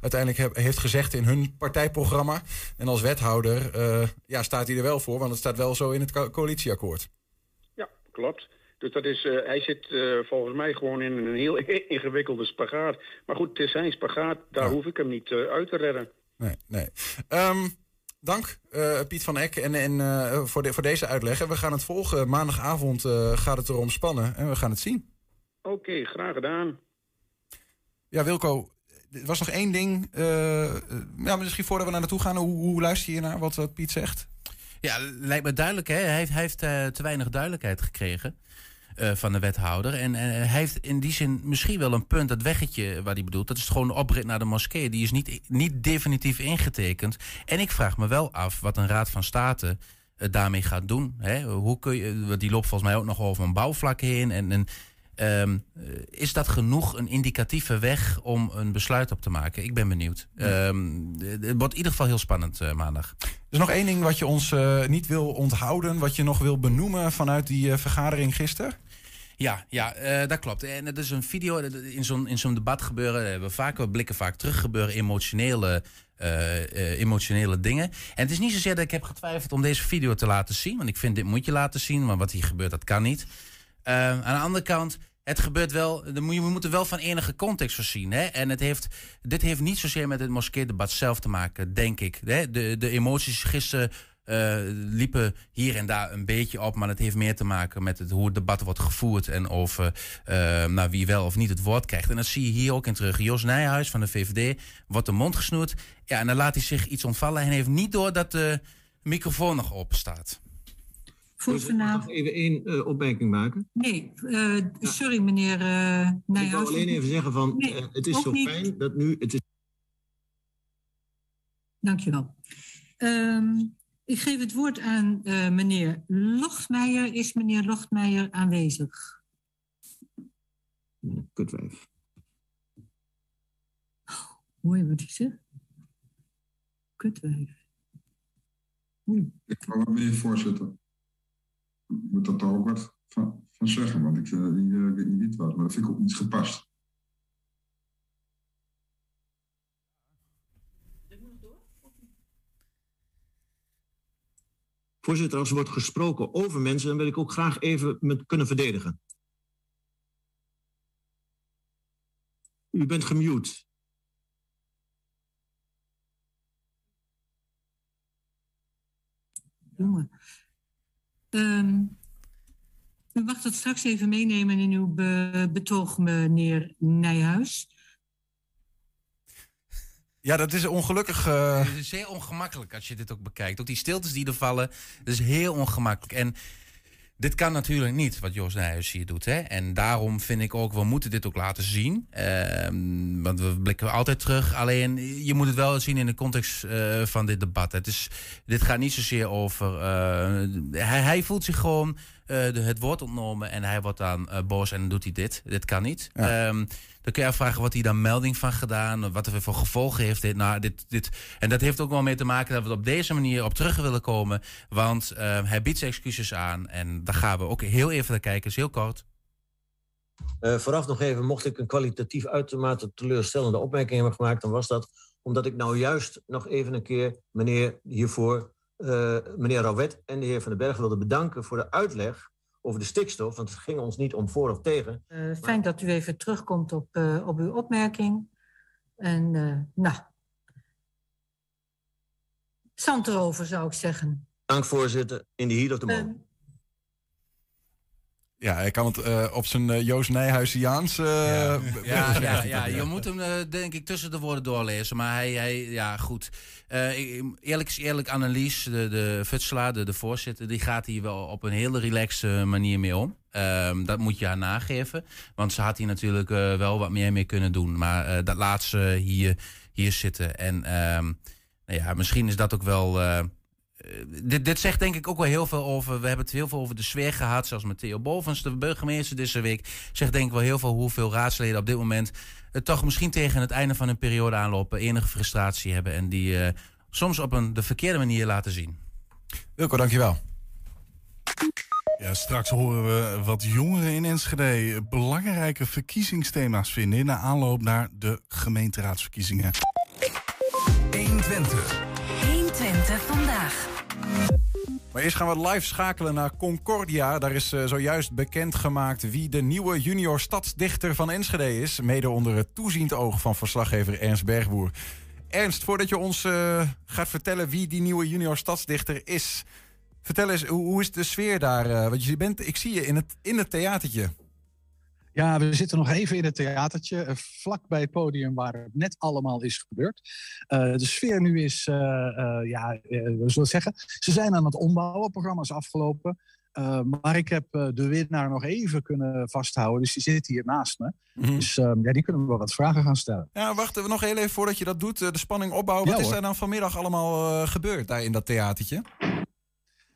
uiteindelijk heb- heeft gezegd in hun partijprogramma. En als wethouder ja, staat hij er wel voor, want het staat wel zo in het co- coalitieakkoord. Ja, klopt. Dus dat is, hij zit volgens mij gewoon in een heel ingewikkelde spagaat. Maar goed, het is zijn spagaat, daar hoef ik hem niet uit te redden. Nee, nee. Ehm, dank eh, Piet van Eck en, en, eh, voor, de, voor deze uitleg. En we gaan het volgen. Maandagavond eh, gaat het erom spannen en we gaan het zien. Oké, graag gedaan. Ja, Wilco, er was nog één ding. ja, misschien voordat we naar naartoe gaan, hoe, hoe luister je naar wat, wat Piet zegt? Ja, lijkt me duidelijk. Hè? Hij heeft, hij heeft eh, te weinig duidelijkheid gekregen eh, van de wethouder. En eh, hij heeft in die zin misschien wel een punt, dat weggetje wat hij bedoelt. Dat is gewoon de oprit naar de moskee. Die is niet, niet definitief ingetekend. En ik vraag me wel af wat een raad van state eh, daarmee gaat doen. Hè? Hoe kun je, die loopt volgens mij ook nog over een bouwvlak heen. En, en ehm, eh, is dat genoeg een indicatieve weg om een besluit op te maken? Ik ben benieuwd. Ehm, het wordt in ieder geval heel spannend maandag. Er is nog één ding wat je ons niet wil onthouden, wat je nog wil benoemen vanuit die vergadering gisteren. Ja, ja eh, dat klopt. En het is een video, in zo'n, in zo'n debat gebeuren, eh, we, vaak, blikken vaak terug, gebeuren emotionele, eh, emotionele dingen. En het is niet zozeer dat ik heb getwijfeld om deze video te laten zien, want ik vind dit moet je laten zien, maar wat hier gebeurt, dat kan niet. Eh, aan de andere kant, het gebeurt wel, we moeten wel van enige context voorzien. Hè? En het heeft, dit heeft niet zozeer met het moskeedebat zelf te maken, denk ik. Hè? De, de emoties gisteren eh, liepen hier en daar een beetje op, maar het heeft meer te maken met het, hoe het debat wordt gevoerd en over eh, nou, wie wel of niet het woord krijgt. En dat zie je hier ook in terug. Jos Nijhuis van de VVD wordt de mond gesnoerd. Ja, en dan laat hij zich iets ontvallen en heeft niet door dat de microfoon nog open staat. Voor ik mag vanavond. nog even één eh, opmerking maken. Nee, eh, sorry meneer eh Ik Nijhuis. wil alleen even zeggen van, Nee, eh, het is zo niet. fijn dat nu... Het is Dankjewel. Ehm ik geef het woord aan eh, meneer Lochtmeijer. Is meneer Lochtmeijer aanwezig? kutwijf. Mooi wat hij zegt. Kutwijf. Ik wou wat meer voorzitter. Ik moet dat daar ook wat van, van zeggen, want ik, eh, die, eh, weet niet wat, maar dat vind ik ook niet gepast. Voorzitter, als er wordt gesproken over mensen, dan wil ik ook graag even me kunnen verdedigen. U bent gemute. Jongen. Ehm, U mag dat straks even meenemen in uw be- betoog, meneer Nijhuis. Ja, dat is ongelukkig. eh, Het is zeer ongemakkelijk als je dit ook bekijkt. Ook die stiltes die er vallen, dat is heel ongemakkelijk. En dit kan natuurlijk niet wat Joost Nijhuis hier doet. Hè? En daarom vind ik ook, we moeten dit ook laten zien. Ehm, want we blikken altijd terug. Alleen, je moet het wel zien in de context eh, van dit debat. Het is, dit gaat niet zozeer over... eh, hij, hij voelt zich gewoon de, het woord ontnomen en hij wordt dan boos en doet hij dit. Dit kan niet. Ehm, dan kun je afvragen wat hij daar melding van gedaan, wat er voor gevolgen heeft. Dit, nou, dit, dit. En dat heeft ook wel mee te maken dat we op deze manier op terug willen komen. Want eh, hij biedt zijn excuses aan en daar gaan we ook heel even naar kijken, is heel kort. Eh, vooraf nog even, mocht ik een kwalitatief uitermate teleurstellende opmerking hebben gemaakt, dan was dat omdat ik nou juist nog even een keer meneer hiervoor, eh, meneer Rauwet en de heer Van den Berg wilde bedanken voor de uitleg over de stikstof. Want het ging ons niet om voor of tegen. Eh, fijn dat u even terugkomt op, eh, op uw opmerking. En eh, nou, zand erover zou ik zeggen. Dank voorzitter, in the heat of the moment. Ja, hij kan het eh, op zijn eh, Joost Nijhuisiaans. eh, Ja, ja, ja, je moet hem denk ik tussen de woorden doorlezen. Maar hij, hij ja goed. Eerlijk is eerlijk, Annelies, de, de de, de voorzitter, die gaat hier wel op een hele relaxe manier mee om. Ehm, dat moet je haar nageven. Want ze had hier natuurlijk wel wat meer mee kunnen doen. Maar dat laat ze hier, hier zitten. En ehm, nou ja, misschien is dat ook wel. Eh, dit, dit zegt denk ik ook wel heel veel over. We hebben het heel veel over de sfeer gehad. Zelfs met Theo Bovens, de burgemeester deze week. Zegt denk ik wel heel veel hoeveel raadsleden op dit moment. eh, toch misschien tegen het einde van hun periode aanlopen. enige frustratie hebben. En die eh, soms op een de verkeerde manier laten zien. Wilco, dankjewel. Ja, straks horen we wat jongeren in Enschede belangrijke verkiezingsthema's vinden in de aanloop naar de gemeenteraadsverkiezingen. 120. 120 vandaag. Maar eerst gaan we live schakelen naar Concordia. Daar is eh, zojuist bekendgemaakt wie de nieuwe junior stadsdichter van Enschede is. Mede onder het toeziend oog van verslaggever Ernst Bergboer. Ernst, voordat je ons eh, gaat vertellen wie die nieuwe junior stadsdichter is. Vertel eens, hoe, is de sfeer daar? eh, want je bent, ik zie je in het, in het theatertje. Ja, we zitten nog even in het theatertje, eh, vlak bij het podium waar het net allemaal is gebeurd. Eh, de sfeer nu is, eh, ja, we zullen zeggen, ze zijn aan het ombouwen, het programma is afgelopen. Maar ik heb de winnaar nog even kunnen vasthouden, dus die zit hier naast me. Dus eh, ja, die kunnen we wel wat vragen gaan stellen. Ja, wachten we nog heel even voordat je dat doet. de spanning opbouwen. Wat is hoor. er dan vanmiddag allemaal gebeurd daar in dat theatertje?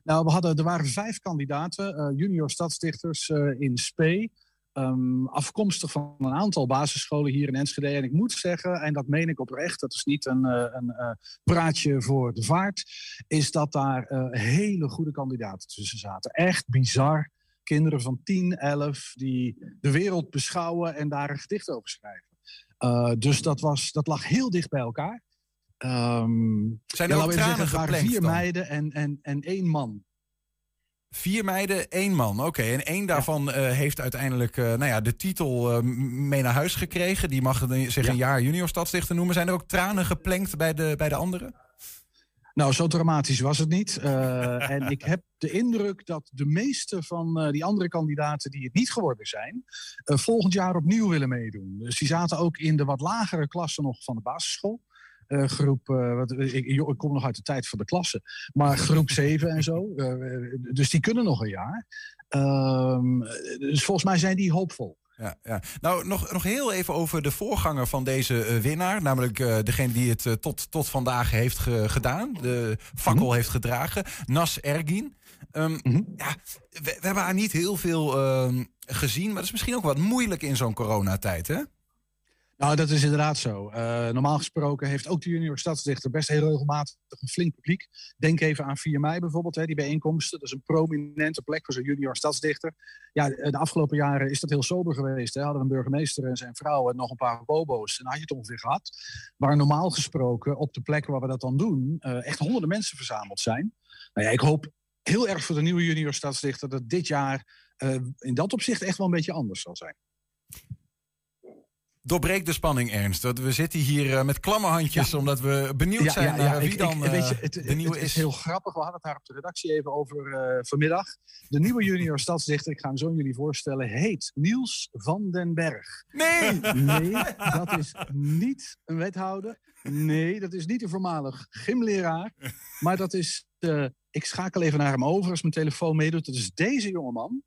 Nou, we hadden, er waren vijf kandidaten, junior stadsdichters in Spee. Ehm, afkomstig van een aantal basisscholen hier in Enschede. En ik moet zeggen, en dat meen ik oprecht, dat is niet een, eh, een eh, praatje voor de vaart, is dat daar eh, hele goede kandidaten tussen zaten. Echt bizar. Kinderen van 10, 11 die de wereld beschouwen en daar een gedicht over schrijven. Dus dat, was, dat lag heel dicht bij elkaar. Ehm, Zijn ja, er ook we even tranen zeggen, geplenkt vier dan? meiden en, en, en één man. Vier meiden, één man. Oké, en één daarvan eh, heeft uiteindelijk eh, nou ja, de titel eh, mee naar huis gekregen. Die mag zich een jaar junior stadsdichter noemen. Zijn er ook tranen geplenkt bij de, bij de anderen? Nou, zo dramatisch was het niet. En ik heb de indruk dat de meeste van die andere kandidaten die het niet geworden zijn, volgend jaar opnieuw willen meedoen. Dus die zaten ook in de wat lagere klassen nog van de basisschool. Eh, groep, eh, wat, ik, ik, kom nog uit de tijd van de klasse, maar groep 7 en zo. Eh, dus die kunnen nog een jaar. Ehm, dus volgens mij zijn die hoopvol. Ja, ja. Nou, nog, nog heel even over de voorganger van deze winnaar. Namelijk degene die het tot, tot vandaag heeft ge- gedaan. De fakkel heeft gedragen. Nas Ergin. Ehm, ja, we, we hebben haar niet heel veel ehm, gezien. Maar dat is misschien ook wat moeilijk in zo'n coronatijd, hè? Nou, dat is inderdaad zo. Eh, normaal gesproken heeft ook de junior stadsdichter best heel regelmatig een flink publiek. Denk even aan 4 mei bijvoorbeeld, hè, die bijeenkomsten. Dat is een prominente plek voor zo'n junior stadsdichter. Ja, de afgelopen jaren is dat heel sober geweest. Hè. Hadden een burgemeester en zijn vrouw en nog een paar bobo's. En dan had je het ongeveer gehad. Waar normaal gesproken op de plekken waar we dat dan doen... eh, echt honderden mensen verzameld zijn. Nou ja, ik hoop heel erg voor de nieuwe junior stadsdichter... dat dit jaar eh, in dat opzicht echt wel een beetje anders zal zijn. Doorbreek de spanning, Ernst. We zitten hier eh, met klamme handjes, omdat we benieuwd zijn naar wie ik- dan weet eh, je, het, de nieuwe het is heel grappig. We hadden het daar op de redactie even over eh, vanmiddag. De nieuwe junior stadsdichter, ik ga hem zo jullie voorstellen, heet Niels van den Berg. Nee! Nee, dat is niet een wethouder. Nee, dat is niet een voormalig gymleraar. Maar dat is, eh, ik schakel even naar hem over als mijn telefoon meedoet. Dat is deze jongeman.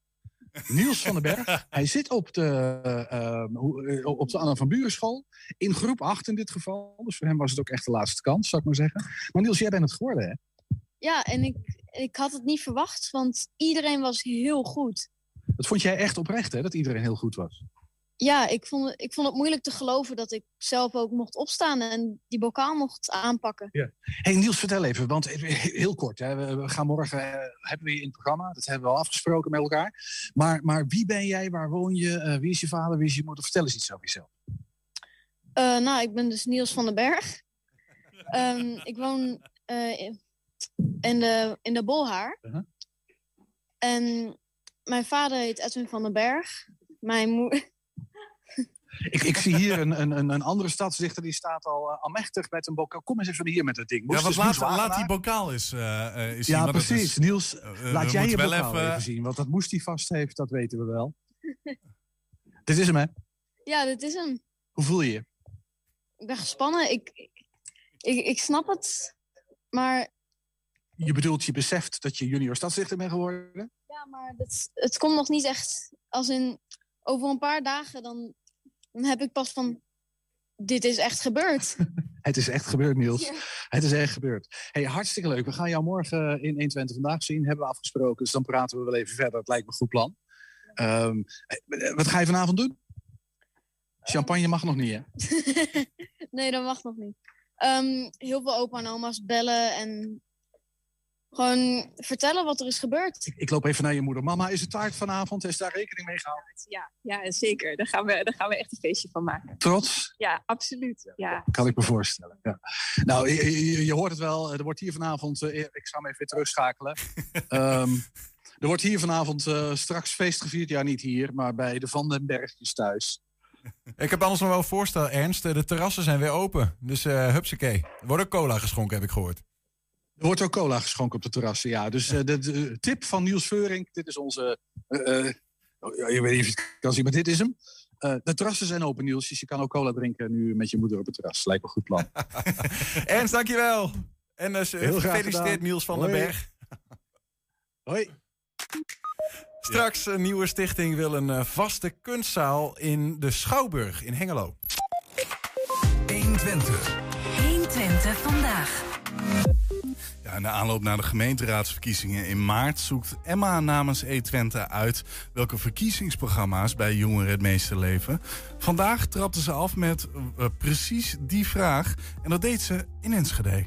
Niels van den Berg. Hij zit op de, hoe- eh, op de Anna van Burenschool. In groep 8 in dit geval. Dus voor hem was het ook echt de laatste kans, zou ik maar zeggen. Maar Niels, jij bent het geworden, hè? Ja, en ik, ik had het niet verwacht, want iedereen was heel goed. Dat vond jij echt oprecht, hè? Dat iedereen heel goed was. Ja, ik vond, het- ik vond het moeilijk te geloven dat ik zelf ook mocht opstaan en die bokaal mocht aanpakken. Ja. Hey Niels, vertel even, want heel kort, hè, we, gaan morgen eh, hebben we je in het programma, dat hebben we al afgesproken met elkaar. Maar, maar wie ben jij, waar woon je, eh, wie is je vader, wie is je moeder? Vertel eens iets over jezelf. Eh, nou, ik ben dus Niels van den Berg. Ehm, ik woon eh, in- de, in de Bolhaar. En mijn vader heet Edwin van den Berg. Mijn moeder... Ik, ik zie hier een, een, een, een andere stadsdichter die staat al uh, almechtig met een bokaal. Kom eens even hier met het ding. Ja, want dus laat, laat die bokaal eens, eh eh, zien. Ja, precies. is- Niels, laat jij je bokaal wel even... zien. Want dat moest hij vast heeft, dat weten we wel. Dit is hem, hè? Ja, dit is hem. Hoe voel je je? Ik ben gespannen. Ik, ik, ik snap het. Maar Je bedoelt, je beseft dat je junior stadsdichter bent geworden? Ja, maar het, het komt nog niet echt. Als in over een paar dagen, dan, dan heb ik pas van. Dit is echt gebeurd. Het is echt gebeurd, Niels. Ja. Het is echt gebeurd. Hey, hartstikke leuk. We gaan jou morgen in 120 vandaag zien. Hebben we afgesproken. Dus dan praten we wel even verder. Het lijkt me een goed plan. Ehm, eh, wat ga je vanavond doen? Champagne mag nog niet, hè? nee, dat mag nog niet. Ehm, heel veel opa en oma's bellen en gewoon vertellen wat er is gebeurd. Ik loop even naar je moeder. Mama, is het taart vanavond? Is daar rekening mee gehouden? Ja, ja, zeker. Daar gaan, we, daar gaan we echt een feestje van maken. Trots? Ja, absoluut. Ja. Kan ik me voorstellen. Ja. Nou, je, je- je hoort het wel. Er wordt hier vanavond. eh, ik ga hem even weer terugschakelen. Ehm, er wordt hier vanavond eh, straks feest gevierd. Ja, niet hier, maar bij de Van den Bergjes thuis. Ik heb anders nog wel een voorstel, Ernst. Eh, De terrassen zijn weer open. Dus eh hupsakee. Er wordt ook cola geschonken, heb ik gehoord. Er wordt ook cola geschonken op de terrassen, ja. Dus eh, de, de tip van Niels Veurink. Dit is onze... eh, eh, oh, ja, je weet niet of je het kan zien, maar dit is hem. Eh, de terrassen zijn open, Niels. Dus je kan ook cola drinken nu met je moeder op het terras. Lijkt me een goed plan. Ernst, dankjewel. En dus, eh, gefeliciteerd gedaan. Niels van Hoi. den Berg. Hoi. Straks een nieuwe stichting wil een eh, vaste kunstzaal in de Schouwburg in Hengelo. 120. 120 vandaag. Ja, in de aanloop naar de gemeenteraadsverkiezingen in maart zoekt Emma namens E-Twente uit welke verkiezingsprogramma's bij jongeren het meeste leven. Vandaag trapte ze af met eh, precies die vraag en dat deed ze in Enschede.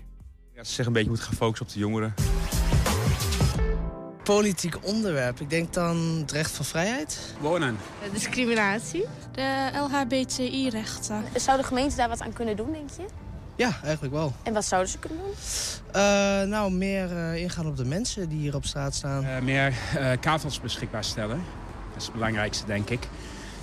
Ja, ze zeggen een beetje moet gaan focussen op de jongeren. Politiek onderwerp. Ik denk dan het recht van vrijheid. Wonen. Discriminatie. De LHBTI-rechten. Zou de gemeente daar wat aan kunnen doen, denk je? Ja, eigenlijk wel. En wat zouden ze kunnen doen? Eh, nou, meer eh, ingaan op de mensen die hier op straat staan. Eh, meer eh, kavels beschikbaar stellen. Dat is het belangrijkste, denk ik.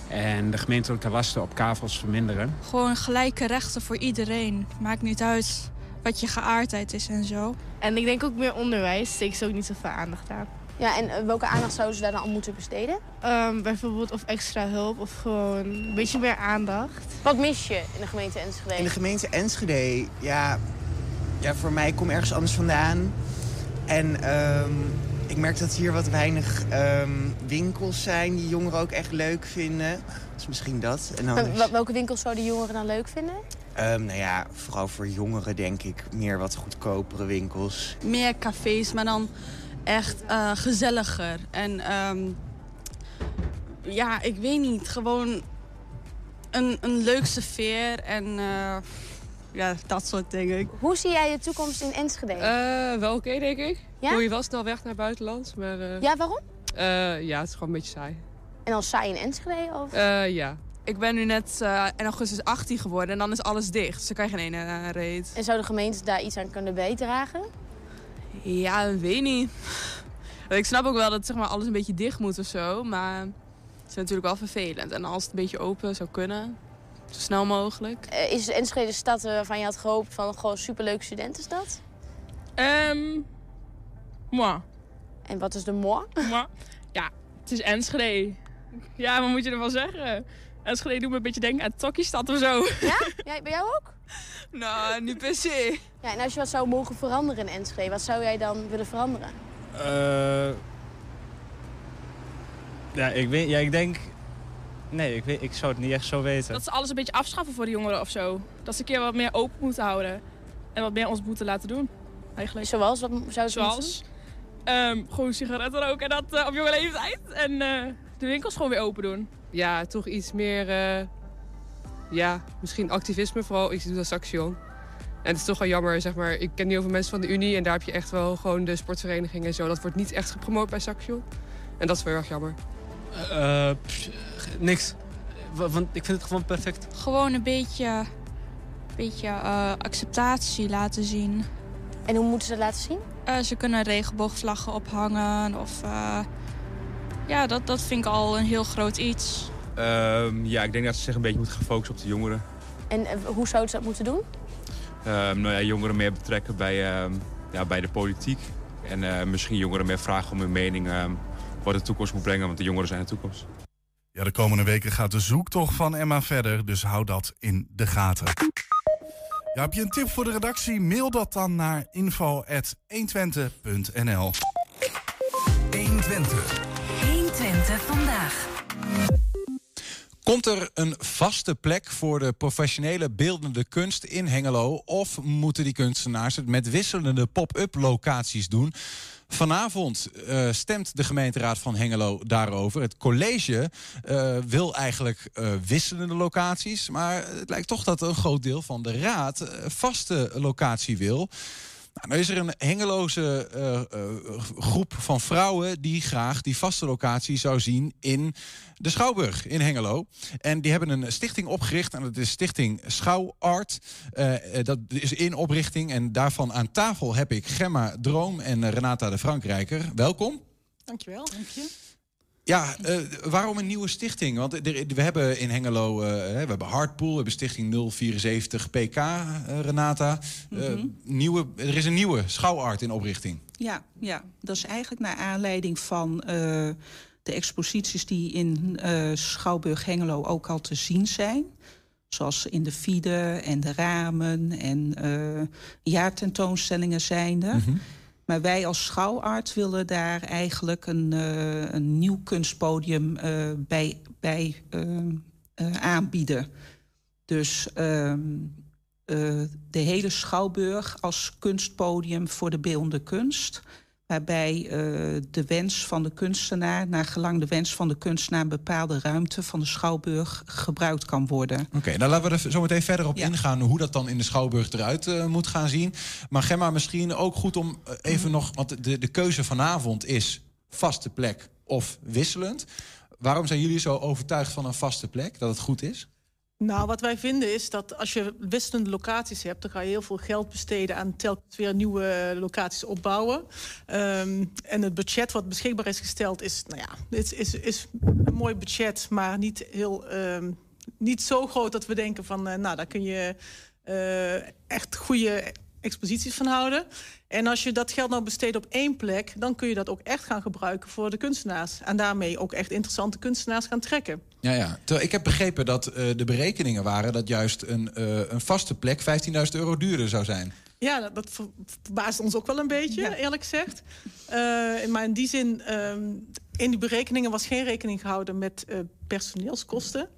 En de gemeentelijke lasten op kavels verminderen. Gewoon gelijke rechten voor iedereen. Maakt niet uit wat je geaardheid is en zo. En ik denk ook meer onderwijs. Steek ze ook niet zoveel aandacht aan. Ja, en eh, welke aandacht zouden ze daar dan aan moeten besteden? Ehm, bijvoorbeeld of extra hulp of gewoon een beetje meer aandacht. Wat mis je in de gemeente Enschede? In de gemeente Enschede, ja, ja voor mij ik kom ergens anders vandaan. En ehm, ik merk dat hier wat weinig ehm, winkels zijn die jongeren ook echt leuk vinden. Dus misschien dat. En welke winkels zouden jongeren dan leuk vinden? Ehm, nou ja, vooral voor jongeren denk ik meer wat goedkopere winkels. meer cafés, maar dan echt eh, gezelliger. En ehm, ja, ik weet niet, gewoon een, een leukste sfeer en eh, ja, dat soort dingen. Hoe zie jij de toekomst in Enschede? Eh, wel oké, denk ik. Ja? Wil je wel snel weg naar het buitenland, maar... eh, Ja, waarom? eh, ja, het is gewoon een beetje saai. En dan saai in Enschede? Of? Eh, ja. Ik ben nu net eh, in augustus 18 geworden en dan is alles dicht. Dus dan kan je geen ene reet. En zou de gemeente daar iets aan kunnen bijdragen? Ja, weet niet. Ik snap ook wel dat zeg maar, alles een beetje dicht moet of zo, maar het is natuurlijk wel vervelend. En als het een beetje open zou kunnen, Zo snel mogelijk. Eh, is Enschede de stad waarvan je had gehoopt van gewoon superleuke studentenstad? Ehm moi. En wat is de moi? moi. Ja, het is Enschede. Ja, wat moet je ervan zeggen? Enschede doet me een beetje denken aan Tokkiestad of zo. Ja? ja? Bij jou ook? nou, niet per se. Ja, en als je wat zou mogen veranderen in Enschede, wat zou jij dan willen veranderen? Eh ja, ik weet, ja, ik denk... Nee, ik, weet, ik zou het niet echt zo weten. Dat ze alles een beetje afschaffen voor de jongeren of zo. Dat ze een keer wat meer open moeten houden. En wat meer ons moeten laten doen. Eigenlijk. Zoals? Wat zou je Zoals? Um, gewoon sigaretten roken en dat uh, op jonge leeftijd. En uh, de winkels gewoon weer open doen. Ja, toch iets meer... Uh, ja, misschien activisme vooral. Ik doe dat Saxion. En het is toch wel jammer, zeg maar. Ik ken heel veel mensen van de Unie en daar heb je echt wel gewoon de sportvereniging en zo. Dat wordt niet echt gepromoot bij Saxion. En dat is wel erg jammer. Uh, pff, niks. Want ik vind het gewoon perfect. Gewoon een beetje, beetje uh, acceptatie laten zien. En hoe moeten ze dat laten zien? Uh, ze kunnen regenboogvlaggen ophangen of... ja, dat, dat vind ik al een heel groot iets. Ehm, ja, ik denk dat ze zich een beetje moeten gaan focussen op de jongeren. En hoe zouden ze dat moeten doen? Um, nou ja, jongeren meer betrekken bij, um, ja, bij de politiek. En uh, misschien jongeren meer vragen om hun mening wat de toekomst moet brengen, want de jongeren zijn de toekomst. Ja, de komende weken gaat de zoektocht van Emma verder, dus hou dat in de gaten. Ja, heb je een tip voor de redactie? Mail dat dan naar info.120.nl 120. 120 vandaag. Komt er een vaste plek voor de professionele beeldende kunst in Hengelo? Of moeten die kunstenaars het met wisselende pop-up locaties doen? Vanavond uh, stemt de gemeenteraad van Hengelo daarover. Het college uh, wil eigenlijk uh, wisselende locaties. Maar het lijkt toch dat een groot deel van de raad vaste locatie wil. Nou, nou is er een hengeloze uh, uh, groep van vrouwen die graag die vaste locatie zou zien in de Schouwburg in Hengelo. En die hebben een stichting opgericht en dat is Stichting Schouwart. Uh, dat is in oprichting en daarvan aan tafel heb ik Gemma Droom en Renata de Frankrijker. Welkom. Dankjewel. Dank je. Ja, uh, waarom een nieuwe stichting? Want er, we hebben in Hengelo, uh, we hebben Hardpool, we hebben stichting 074 PK, uh, Renata. Mm -hmm. nieuwe, er is een nieuwe schouwart in oprichting. Ja, ja, dat is eigenlijk naar aanleiding van de exposities die in Schouwburg Hengelo ook al te zien zijn. Zoals in de Fide en de ramen en jaartentoonstellingen zijnde. Mm -hmm. Maar wij als schouwarts willen daar eigenlijk een, uh, een nieuw kunstpodium uh, bij, bij uh, aanbieden. Dus de hele Schouwburg als kunstpodium voor de beeldende kunst waarbij uh, de wens van de kunstenaar, naar gelang de wens van de kunstenaar, een bepaalde ruimte van de schouwburg gebruikt kan worden. Oké, okay, nou laten we er zo meteen verder op ja. ingaan hoe dat dan in de schouwburg eruit uh, moet gaan zien. Maar Gemma, misschien ook goed om uh, even mm. nog, want de, de keuze vanavond is vaste plek of wisselend. Waarom zijn jullie zo overtuigd van een vaste plek, dat het goed is? Nou, wat wij vinden is dat als je wisselende locaties hebt... dan ga je heel veel geld besteden aan telkens weer nieuwe locaties opbouwen. Um, en het budget wat beschikbaar is gesteld is, nou ja, is, is, is een mooi budget... maar niet, heel, um, niet zo groot dat we denken van, uh, nou, daar kun je uh, echt goede exposities van houden. En als je dat geld nou besteedt op één plek... dan kun je dat ook echt gaan gebruiken voor de kunstenaars. En daarmee ook echt interessante kunstenaars gaan trekken. Ja, ja. Terwijl ik heb begrepen dat uh, de berekeningen waren... dat juist een, uh, een vaste plek 15.000 euro duurder zou zijn. Ja, dat, dat verbaast ons ook wel een beetje, ja. eerlijk gezegd. Uh, maar in die zin, um, in die berekeningen was geen rekening gehouden met personeelskosten...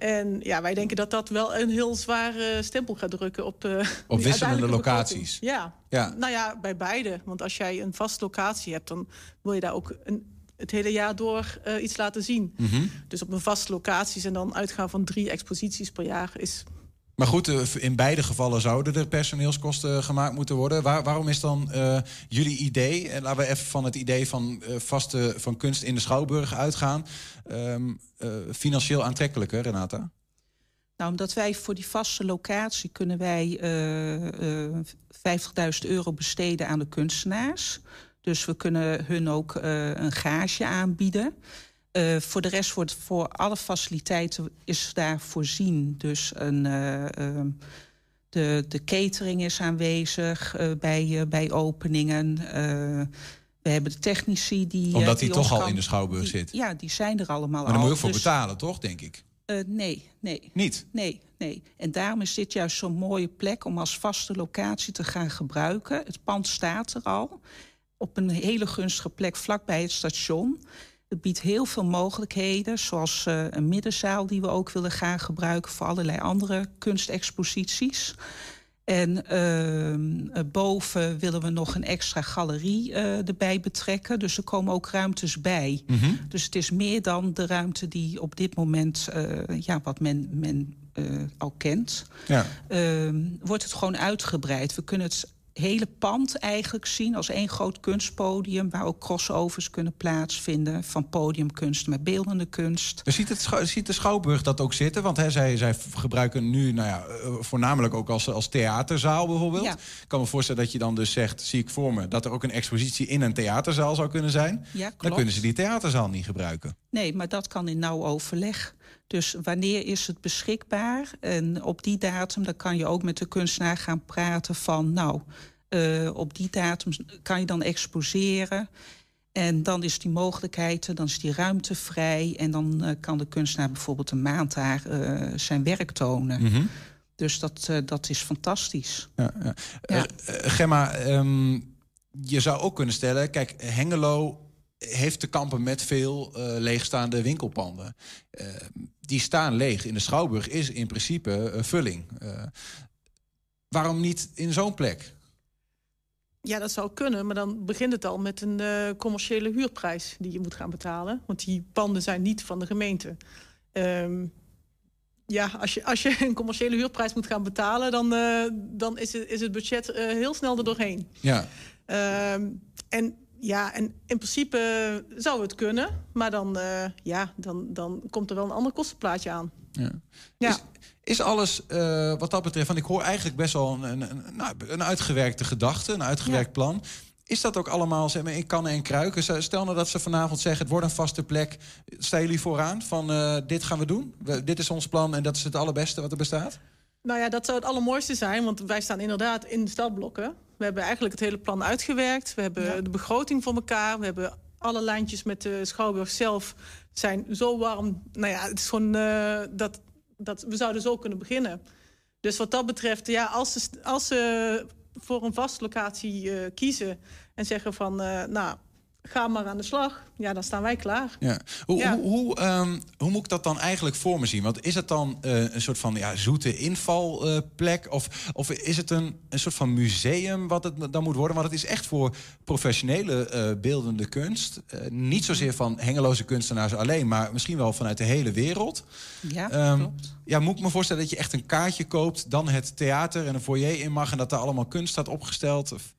En ja, wij denken dat dat wel een heel zware stempel gaat drukken op... Op wisselende locaties. Ja. ja, nou ja, bij beide. Want als jij een vaste locatie hebt, dan wil je daar ook een, het hele jaar door uh, iets laten zien. Mm -hmm. Dus op een vaste locaties en dan uitgaan van drie exposities per jaar is... Maar goed, in beide gevallen zouden er personeelskosten gemaakt moeten worden. Waar, waarom is dan uh, jullie idee, en laten we even van het idee van vaste van kunst in de Schouwburg uitgaan, uh, financieel aantrekkelijker, Renata? Nou, omdat wij voor die vaste locatie kunnen wij 50.000 euro besteden aan de kunstenaars. Dus we kunnen hun ook een gage aanbieden. Uh, voor de rest wordt voor alle faciliteiten is daar voorzien. Dus een, uh, uh, de, de catering is aanwezig bij, bij openingen. we hebben de technici die. Omdat die, die toch al in de schouwburg die, zit. Ja, die zijn er allemaal maar daar al. moet je ook voor dus, betalen, toch, denk ik? nee, nee. Niet? Nee, nee. En daarom is dit juist zo'n mooie plek om als vaste locatie te gaan gebruiken. Het pand staat er al. Op een hele gunstige plek vlakbij het station. Het biedt heel veel mogelijkheden, zoals uh, een middenzaal die we ook willen gaan gebruiken voor allerlei andere kunstexposities. En uh, boven willen we nog een extra galerie uh, erbij betrekken. Dus er komen ook ruimtes bij. Mhm. Mm -hmm. Dus het is meer dan de ruimte die op dit moment, ja, wat men, men al kent. Ja. Ehm, wordt het gewoon uitgebreid. We kunnen het hele pand eigenlijk zien als één groot kunstpodium... waar ook crossovers kunnen plaatsvinden van podiumkunst met beeldende kunst. Ziet, het, ziet de Schouwburg dat ook zitten? Want hè, zij, zij gebruiken nu nou ja, voornamelijk ook als, als theaterzaal bijvoorbeeld. Ja. Ik kan me voorstellen dat je dan dus zegt, zie ik voor me... dat er ook een expositie in een theaterzaal zou kunnen zijn. Ja, klopt. Dan kunnen ze die theaterzaal niet gebruiken. Nee, maar dat kan in nauw overleg. Dus wanneer is het beschikbaar? En op die datum dan kan je ook met de kunstenaar gaan praten van... nou, uh, op die datum kan je dan exposeren... En dan is die mogelijkheid, dan is die ruimte vrij... en dan uh, kan de kunstenaar bijvoorbeeld een maand daar uh, zijn werk tonen. Mm -hmm. Dus dat, dat is fantastisch. Ja, ja. ja. Gemma, um, je zou ook kunnen stellen... kijk, Hengelo heeft te kampen met veel uh, leegstaande winkelpanden. Uh, die staan leeg. In de Schouwburg is in principe uh, vulling. waarom niet in zo'n plek? Ja, dat zou kunnen, maar dan begint het al met een uh, commerciële huurprijs die je moet gaan betalen. Want die panden zijn niet van de gemeente. Um, ja, als je, als je een commerciële huurprijs moet gaan betalen, dan, uh, dan is, het, is het budget uh, heel snel er doorheen. Ja. Um, en ja, en in principe zou het kunnen, maar dan, ja, dan, dan komt er wel een ander kostenplaatje aan. Ja. Ja. Is, is alles uh, wat dat betreft, want ik hoor eigenlijk best wel een, een, een, nou, een uitgewerkte gedachte, een uitgewerkt ja. plan. Is dat ook allemaal zeg maar, in kannen en kruiken? Stel nou dat ze vanavond zeggen, het wordt een vaste plek. Staan jullie vooraan van uh, dit gaan we doen? We, dit is ons plan en dat is het allerbeste wat er bestaat? Nou ja, dat zou het allermooiste zijn, want wij staan inderdaad in de stadblokken. We hebben eigenlijk het hele plan uitgewerkt. We hebben ja. de begroting voor elkaar. We hebben alle lijntjes met de Schouwburg zelf zijn zo warm. Nou ja, het is gewoon uh, dat, dat we zouden zo kunnen beginnen. Dus wat dat betreft, ja, als ze, als ze voor een vaste locatie uh, kiezen en zeggen van, uh, nou, ga maar aan de slag. Ja, dan staan wij klaar. Ja. Hoe, Ja. Hoe, hoe, um, hoe moet ik dat dan eigenlijk voor me zien? Want is het dan uh, een soort van ja, zoete invalplek? Uh, of, of is het een, een soort van museum wat het dan moet worden? Want het is echt voor professionele uh, beeldende kunst. niet zozeer van hengeloze kunstenaars alleen... maar misschien wel vanuit de hele wereld. Ja, um, klopt. Ja, moet ik me voorstellen dat je echt een kaartje koopt... dan het theater en een foyer in mag... en dat daar allemaal kunst staat opgesteld? Of?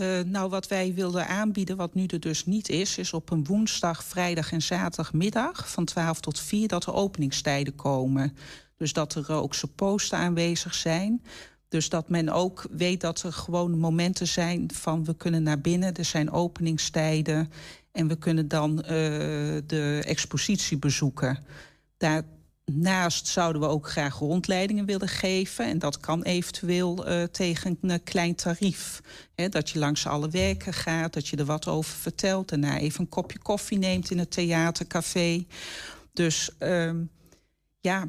Uh, nou, wat wij wilden aanbieden, wat nu er dus niet is... is op een woensdag, vrijdag en zaterdagmiddag van 12 tot 4... dat er openingstijden komen. Dus dat er ook supposten aanwezig zijn. Dus dat men ook weet dat er gewoon momenten zijn van... we kunnen naar binnen, er zijn openingstijden... en we kunnen dan uh, de expositie bezoeken. Daar Naast zouden we ook graag rondleidingen willen geven. En dat kan eventueel uh, tegen een klein tarief. Dat je langs alle werken gaat, dat je er wat over vertelt... daarna even een kopje koffie neemt in het theatercafé. Dus uh, ja,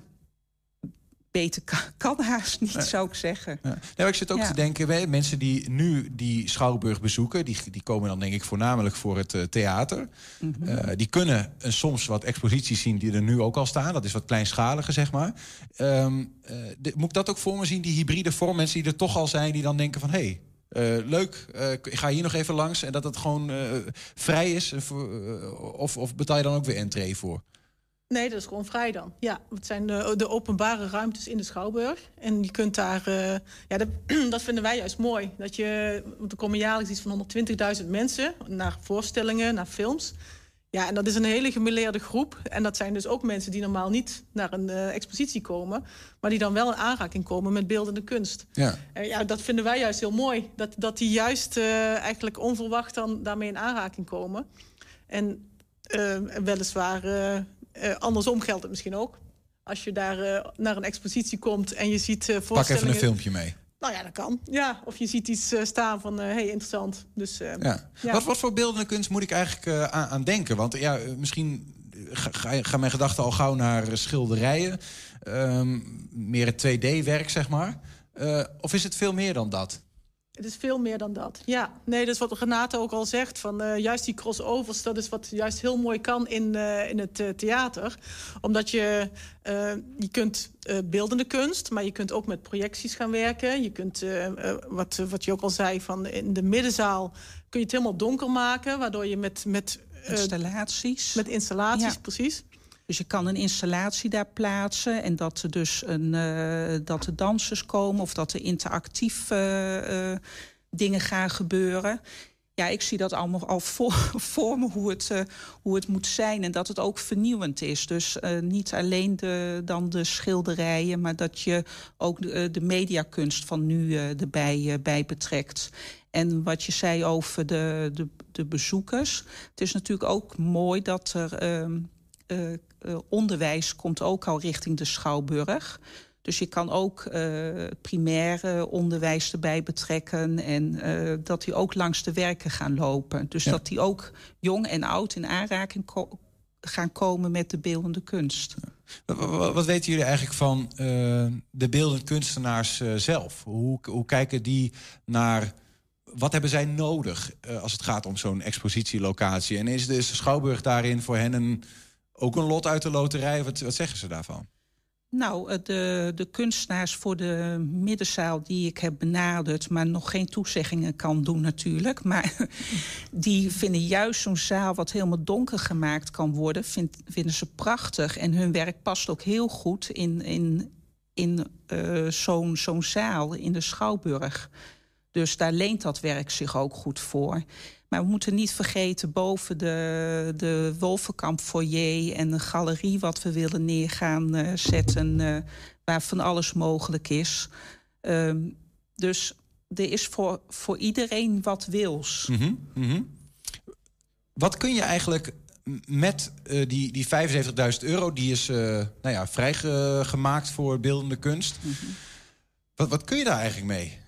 beter kan, kan haast niet, zou ik zeggen. Ja. Nou, ik zit ook Ja. te denken, wij, mensen die nu die Schouwburg bezoeken... die, die komen dan denk ik voornamelijk voor het uh, theater. Mhm. Uh, die kunnen uh, soms wat exposities zien die er nu ook al staan. Dat is wat kleinschaliger, zeg maar. Um, de, moet ik dat ook voor me zien, die hybride vorm? Mensen die er toch al zijn, die dan denken van... Hey, leuk, ik ga hier nog even langs en dat het gewoon vrij is? of, of betaal je dan ook weer entree voor? Nee, dat is gewoon vrij dan. Ja, het zijn de, de openbare ruimtes in de Schouwburg. En je kunt daar... Uh, ja, dat, dat, vinden wij juist mooi. Dat je, want er komen jaarlijks iets van 120.000 mensen... naar voorstellingen, naar films. Ja, en dat is een hele gemêleerde groep. En dat zijn dus ook mensen die normaal niet naar een uh, expositie komen... maar die dan wel in aanraking komen met beeldende kunst. Ja. En ja, dat vinden wij juist heel mooi. Dat, dat die juist uh, eigenlijk onverwacht dan daarmee in aanraking komen. En eh, weliswaar eh, eh, andersom geldt het misschien ook. Als je daar eh, naar een expositie komt en je ziet eh Pak voorstellingen... even een filmpje mee. Nou ja, dat kan. Ja, of je ziet iets eh, staan van, hey, interessant. Dus, eh, Ja. ja. Wat, wat voor beeldende kunst moet ik eigenlijk eh, aan, aan denken? Want ja, eh, misschien ga, ga- gaan mijn gedachten al gauw naar eh, schilderijen. Ehm, meer het 2D-werk, zeg maar. Eh, of is het veel meer dan dat? Het is veel meer dan dat. Ja, nee, dat is wat Renate ook al zegt. Van, eh, juist die crossovers, dat is wat juist heel mooi kan in, eh, in het eh, theater. Omdat je, eh, je kunt eh, beeldende kunst, maar je kunt ook met projecties gaan werken. Je kunt, eh, eh, wat, wat je ook al zei, van in de middenzaal kun je het helemaal donker maken. Waardoor je met... met eh, Installaties. Met installaties, Ja. precies. Dus je kan een installatie daar plaatsen en dat er dus een, eh, dat er dansers komen of dat er interactief eh, eh, dingen gaan gebeuren. Ja, ik zie dat allemaal al voor, voor me hoe het, hoe het moet zijn en dat het ook vernieuwend is. Dus niet alleen de, dan de schilderijen, maar dat je ook de, de mediakunst van nu erbij bij betrekt. En wat je zei over de, de, de bezoekers. Het is natuurlijk ook mooi dat er ehm, eh, eh, onderwijs komt ook al richting de Schouwburg. Dus je kan ook eh primaire onderwijs erbij betrekken... en eh, dat die ook langs de werken gaan lopen. Dus Ja. dat die ook jong en oud in aanraking ko- gaan komen met de beeldende kunst. Wat, wat- wat weten jullie eigenlijk van eh, de beeldend kunstenaars eh, zelf? Hoe, hoe kijken die naar... Wat hebben zij nodig eh, als het gaat om zo'n expositielocatie? En is de Schouwburg daarin voor hen een, ook een lot uit de loterij? Wat, wat zeggen ze daarvan? Nou, eh, de, de kunstenaars voor de middenzaal die ik heb benaderd... maar nog geen toezeggingen kan doen natuurlijk... maar die vinden juist zo'n zaal wat helemaal donker gemaakt kan worden... Vind, vinden ze prachtig. En hun werk past ook heel goed in, in, in eh, zo'n zo'n zaal in de Schouwburg. Dus daar leent dat werk zich ook goed voor. Maar we moeten niet vergeten boven de, de Wolvenkamp foyer en een galerie wat we willen neergaan eh, zetten, eh, waar van alles mogelijk is. Ehm, dus er is voor, voor iedereen wat wils. Mhm, mhm. Wat kun je eigenlijk met eh, die, die 75.000 euro... die is nou ja, vrijgemaakt voor beeldende kunst... wat, wat kun je daar eigenlijk mee?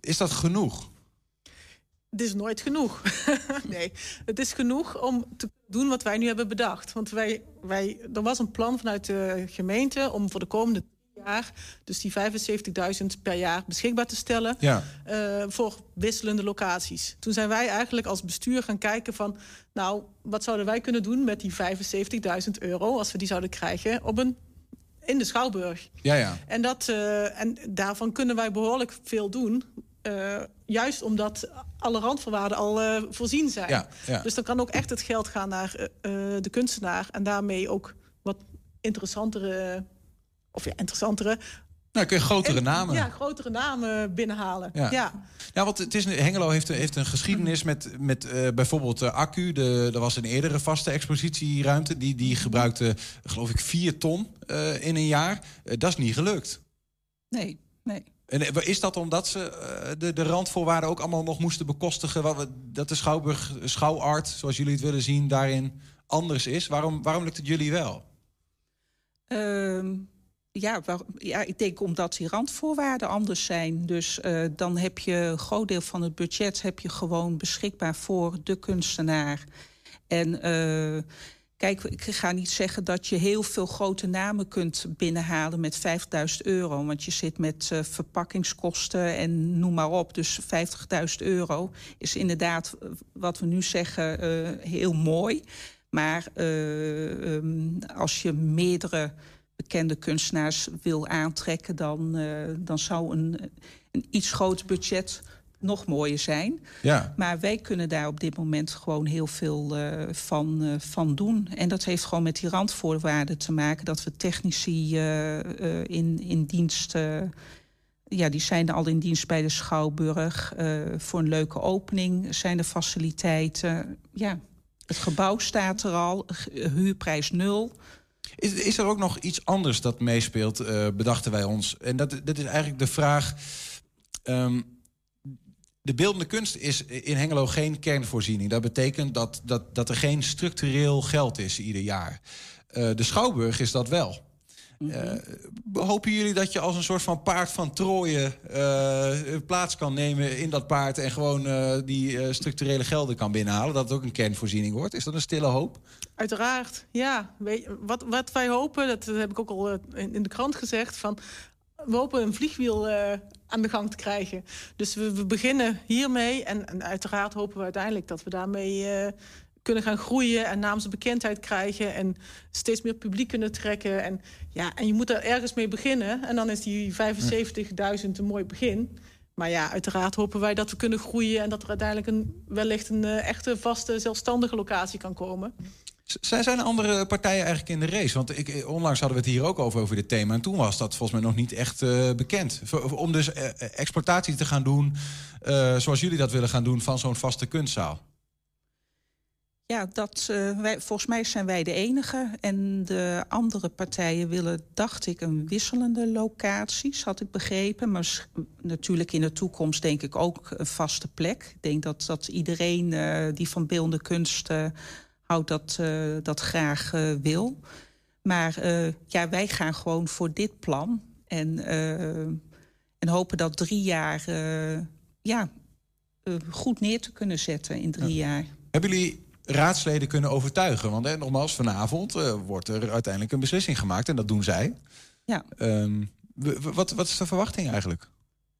Is dat genoeg? Het is nooit genoeg. nee, het is genoeg om te doen wat wij nu hebben bedacht. Want wij, wij, er was een plan vanuit de gemeente om voor de komende jaar... dus die 75.000 per jaar beschikbaar te stellen... Ja. eh, voor wisselende locaties. Toen zijn wij eigenlijk als bestuur gaan kijken van... nou, wat zouden wij kunnen doen met die 75.000 euro... als we die zouden krijgen op een, in de Schouwburg. Ja, ja. En, dat, eh, en daarvan kunnen wij behoorlijk veel doen. Eh, juist omdat alle randvoorwaarden al eh, voorzien zijn. Ja, ja. Dus dan kan ook echt het geld gaan naar eh, de kunstenaar. En daarmee ook wat interessantere... Of ja, interessantere... Nou, kun je grotere en- namen. Ja, grotere namen binnenhalen. Ja. ja. Ja, want het is, Hengelo heeft, heeft een geschiedenis met, met bijvoorbeeld de accu. De, er was een eerdere vaste expositieruimte. Die, die gebruikte, geloof ik, vier ton in een jaar. Dat is niet gelukt. Nee, nee. En eh, is dat omdat ze eh, de, de randvoorwaarden ook allemaal nog moesten bekostigen? Wat, dat de Schouwburg, schouwart, zoals jullie het willen zien, daarin anders is? Waarom, waarom lukt het jullie wel? Ehm, ja, ja, ik denk omdat die randvoorwaarden anders zijn. Dus eh, dan heb je een groot deel van het budget heb je gewoon beschikbaar voor de kunstenaar. En kijk, ik ga niet zeggen dat je heel veel grote namen kunt binnenhalen met 5000 euro. Want je zit met eh, verpakkingskosten en noem maar op. Dus 50.000 euro is inderdaad, eh, wat we nu zeggen, eh, heel mooi. Maar eh, ehm, als je meerdere bekende kunstenaars wil aantrekken... dan, dan zou een, een iets groter budget nog mooier zijn. Ja. Maar wij kunnen daar op dit moment gewoon heel veel eh, van, eh, van doen. En dat heeft gewoon met die randvoorwaarden te maken... dat we technici eh, in, in dienst... ja, die zijn al in dienst bij de Schouwburg. Voor een leuke opening zijn er faciliteiten. Ja, het gebouw staat er al, huurprijs nul. Is, is er ook nog iets anders dat meespeelt, bedachten wij ons? En dat, dat is eigenlijk de vraag... ehm, de beeldende kunst is in Hengelo geen kernvoorziening. Dat betekent dat, dat, dat er geen structureel geld is ieder jaar. Uh, de Schouwburg is dat wel. Uh, hopen jullie dat je als een soort van paard van Troje uh, plaats kan nemen in dat paard en gewoon uh, die structurele gelden kan binnenhalen? Dat het ook een kernvoorziening wordt? Is dat een stille hoop? Uiteraard, ja. Wat, wat wij hopen, dat heb ik ook al in de krant gezegd, van we hopen een vliegwiel aan de gang te krijgen. Dus we, beginnen hiermee en, uiteraard hopen we uiteindelijk dat we daarmee kunnen gaan groeien en naamsbekendheid krijgen en steeds meer publiek kunnen trekken. En, ja, en je moet er ergens mee beginnen. En dan is die 75.000 een mooi begin. Maar ja, uiteraard hopen wij dat we kunnen groeien en dat er uiteindelijk een, wellicht een uh, echte, vaste, zelfstandige locatie kan komen. Zijn, zijn andere partijen eigenlijk in de race? Want ik, onlangs hadden we het hier ook over, over dit thema. En toen was dat volgens mij nog niet echt uh, bekend. Om dus uh, exploitatie te gaan doen, zoals jullie dat willen gaan doen, van zo'n vaste kunstzaal. Ja, dat, volgens mij zijn wij de enige. En de andere partijen willen, dacht ik, een wisselende locaties, had ik begrepen. Maar natuurlijk in de toekomst denk ik ook een vaste plek. Ik denk dat, dat iedereen die van beeldende kunst houdt dat, dat graag wil. Maar ja, wij gaan gewoon voor dit plan. En, en hopen dat drie jaar ja, goed neer te kunnen zetten in drie ja. jaar. Hebben jullie raadsleden kunnen overtuigen. Want hè, nogmaals, vanavond wordt er uiteindelijk een beslissing gemaakt. En dat doen zij. Ja. Um, wat, wat is de verwachting eigenlijk?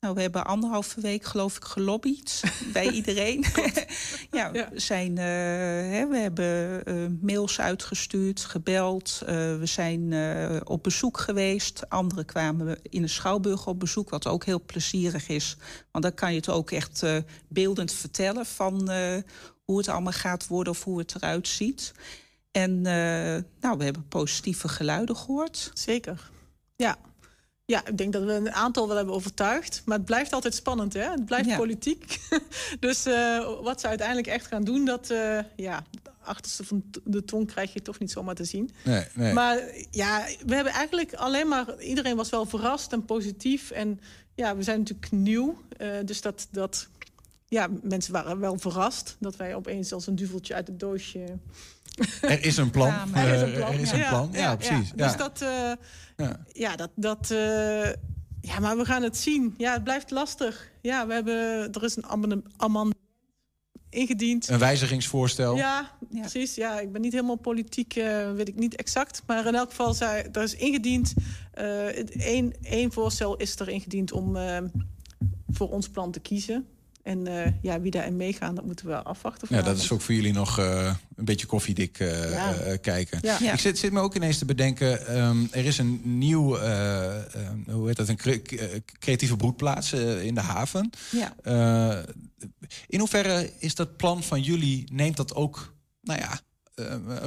Nou, we hebben anderhalve week, geloof ik, gelobbyd bij iedereen. ja, ja, We, zijn, uh, hè, we hebben uh, mails uitgestuurd, gebeld. Uh, we zijn op bezoek geweest. Anderen kwamen in de Schouwburg op bezoek, wat ook heel plezierig is. Want dan kan je het ook echt beeldend vertellen van hoe het allemaal gaat worden of hoe het eruit ziet. En nou, we hebben positieve geluiden gehoord. Zeker, ja. Ja, ik denk dat we een aantal wel hebben overtuigd. Maar het blijft altijd spannend, hè? Het blijft ja. politiek. dus uh, wat ze uiteindelijk echt gaan doen, dat... Uh, ja, achterste van de tong krijg je toch niet zomaar te zien. Nee, nee. Maar ja, we hebben eigenlijk alleen maar... Iedereen was wel verrast en positief. En ja, we zijn natuurlijk nieuw. Uh, dus dat, dat ja, mensen waren wel verrast dat wij opeens als een duveltje uit het doosje. Er is een plan. Ja, er is een plan. Er is een ja, plan. Ja, ja precies. Ja. Dus dat. Uh, ja. dat. dat uh, ja, maar we gaan het zien. Ja, het blijft lastig. Ja, we hebben. Er is een amendement ingediend. Een wijzigingsvoorstel. Ja, precies. Ja, ik ben niet helemaal politiek, uh, weet ik niet exact. Maar in elk geval, zei, er is ingediend. Eén één voorstel is er ingediend om voor ons plan te kiezen. En uh, ja, wie daarin meegaan, dat moeten we afwachten. Ja, dat is ook voor jullie nog uh, een beetje koffiedik uh, ja. kijken. Ja. Ik zit, zit, me ook ineens te bedenken, um, er is een nieuw, hoe heet dat, een cre creatieve broedplaats in de haven. Ja. in hoeverre is dat plan van jullie, neemt dat ook, nou ja,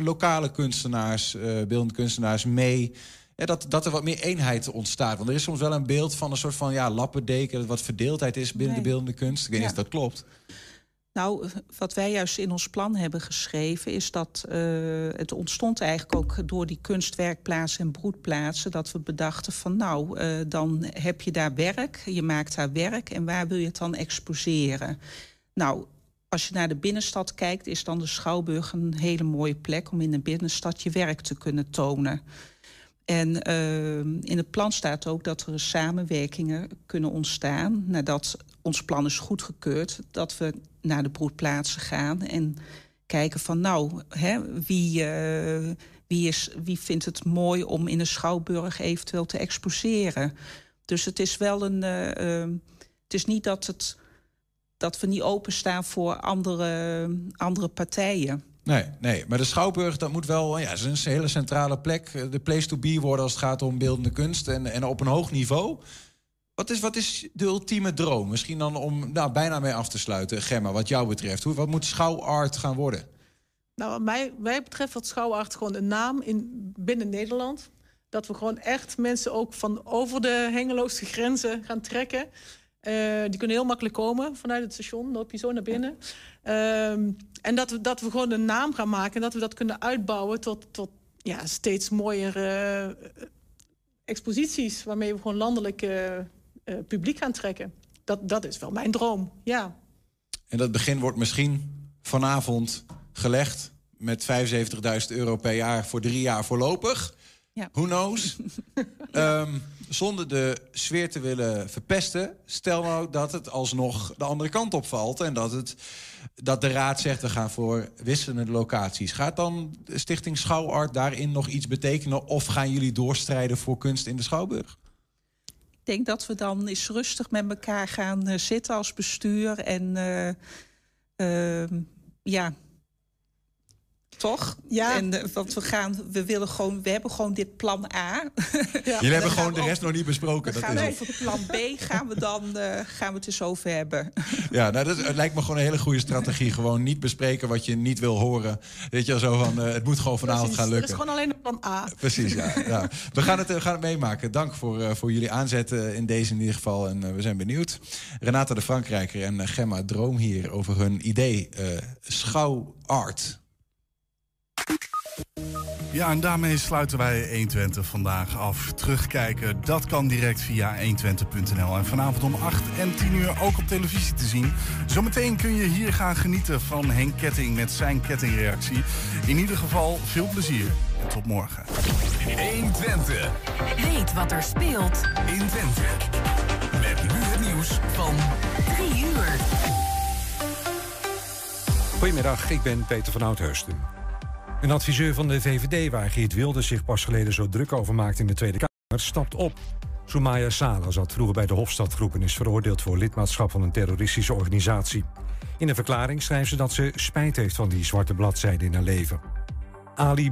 lokale kunstenaars, beeldende kunstenaars mee ja, dat, dat er wat meer eenheid ontstaat. Want er is soms wel een beeld van een soort van ja, lappendeken... wat verdeeldheid is binnen nee. de beeldende kunst. Ik weet niet Ja. of dat klopt. Nou, wat wij juist in ons plan hebben geschreven... is dat uh, het ontstond eigenlijk ook door die kunstwerkplaatsen en broedplaatsen... dat we bedachten van nou, uh, dan heb je daar werk, je maakt daar werk... en waar wil je het dan exposeren? Nou, als je naar de binnenstad kijkt... is dan de Schouwburg een hele mooie plek... om in de binnenstad je werk te kunnen tonen... En uh, in het plan staat ook dat er samenwerkingen kunnen ontstaan... nadat ons plan is goedgekeurd, dat we naar de broedplaatsen gaan... en kijken van nou, hè, wie, uh, wie, is, wie vindt het mooi om in een schouwburg eventueel te exposeren. Dus het is wel een... Uh, uh, het is niet dat, het, dat we niet openstaan voor andere, andere partijen... Nee, nee, maar de Schouwburg, dat moet wel... Ja, is een hele centrale plek. De place to be worden als het gaat om beeldende kunst. En, en op een hoog niveau. Wat is, wat is de ultieme droom? Misschien dan om nou, bijna mee af te sluiten, Gemma, wat jou betreft. Hoe, wat moet schouwart gaan worden? Nou, wat mij, wij betreft wat schouwart gewoon een naam in, binnen Nederland. Dat we gewoon echt mensen ook van over de hengeloze grenzen gaan trekken. Uh, die kunnen heel makkelijk komen vanuit het station. Dan loop je zo naar binnen. Ja. Um, en dat we, dat we gewoon een naam gaan maken. En dat we dat kunnen uitbouwen tot, tot ja, steeds mooiere uh, exposities. Waarmee we gewoon landelijk uh, publiek gaan trekken. Dat, dat is wel mijn droom, ja. En dat begin wordt misschien vanavond gelegd met 75.000 euro per jaar voor drie jaar voorlopig. Ja. Who knows? Ehm, zonder de sfeer te willen verpesten. Stel nou dat het alsnog de andere kant opvalt. En dat, het, dat de raad zegt we gaan voor wisselende locaties. Gaat dan Stichting Schouwart daarin nog iets betekenen? Of gaan jullie doorstrijden voor kunst in de Schouwburg? Ik denk dat we dan eens rustig met elkaar gaan eh, zitten als bestuur. En eh, ehm, ja, toch? Ja. En, eh, want we gaan, we willen gewoon, we hebben gewoon dit plan A. Jullie hebben gewoon de rest nog niet besproken. We Dat gaan is over plan B gaan we dan eh, gaan we het eens over hebben. Ja, nou, dat het lijkt me gewoon een hele goede strategie. Gewoon niet bespreken wat je niet wil horen. Weet je wel, zo van, eh, het moet gewoon vanavond Precies. gaan Dat lukken. is gewoon alleen een plan A. Precies, ja. ja. We, gaan het, we gaan het meemaken. Dank voor, eh, voor jullie aanzet eh, in deze in ieder geval. En we zijn benieuwd. Renata de Frankrijker en Gemma Droom hier over hun idee eh Schouwart. Ja, en daarmee sluiten wij 120 vandaag af. Terugkijken, dat kan direct via 120.nl. En vanavond om 8 en 10 uur ook op televisie te zien. Zometeen kun je hier gaan genieten van Henk Ketting met zijn kettingreactie. In ieder geval veel plezier en tot morgen. 120. Weet wat er speelt in Twente. Met nu het nieuws van 3 uur. Goedemiddag, ik ben Peter van Oudheusden. Een adviseur van de VVD, waar Geert Wilders zich pas geleden zo druk over maakt in de Tweede Kamer, stapt op. Soumaya Sala zat vroeger bij de Hofstadgroep en is veroordeeld voor lidmaatschap van een terroristische organisatie. In een verklaring schrijft ze dat ze spijt heeft van die zwarte bladzijde in haar leven. Ali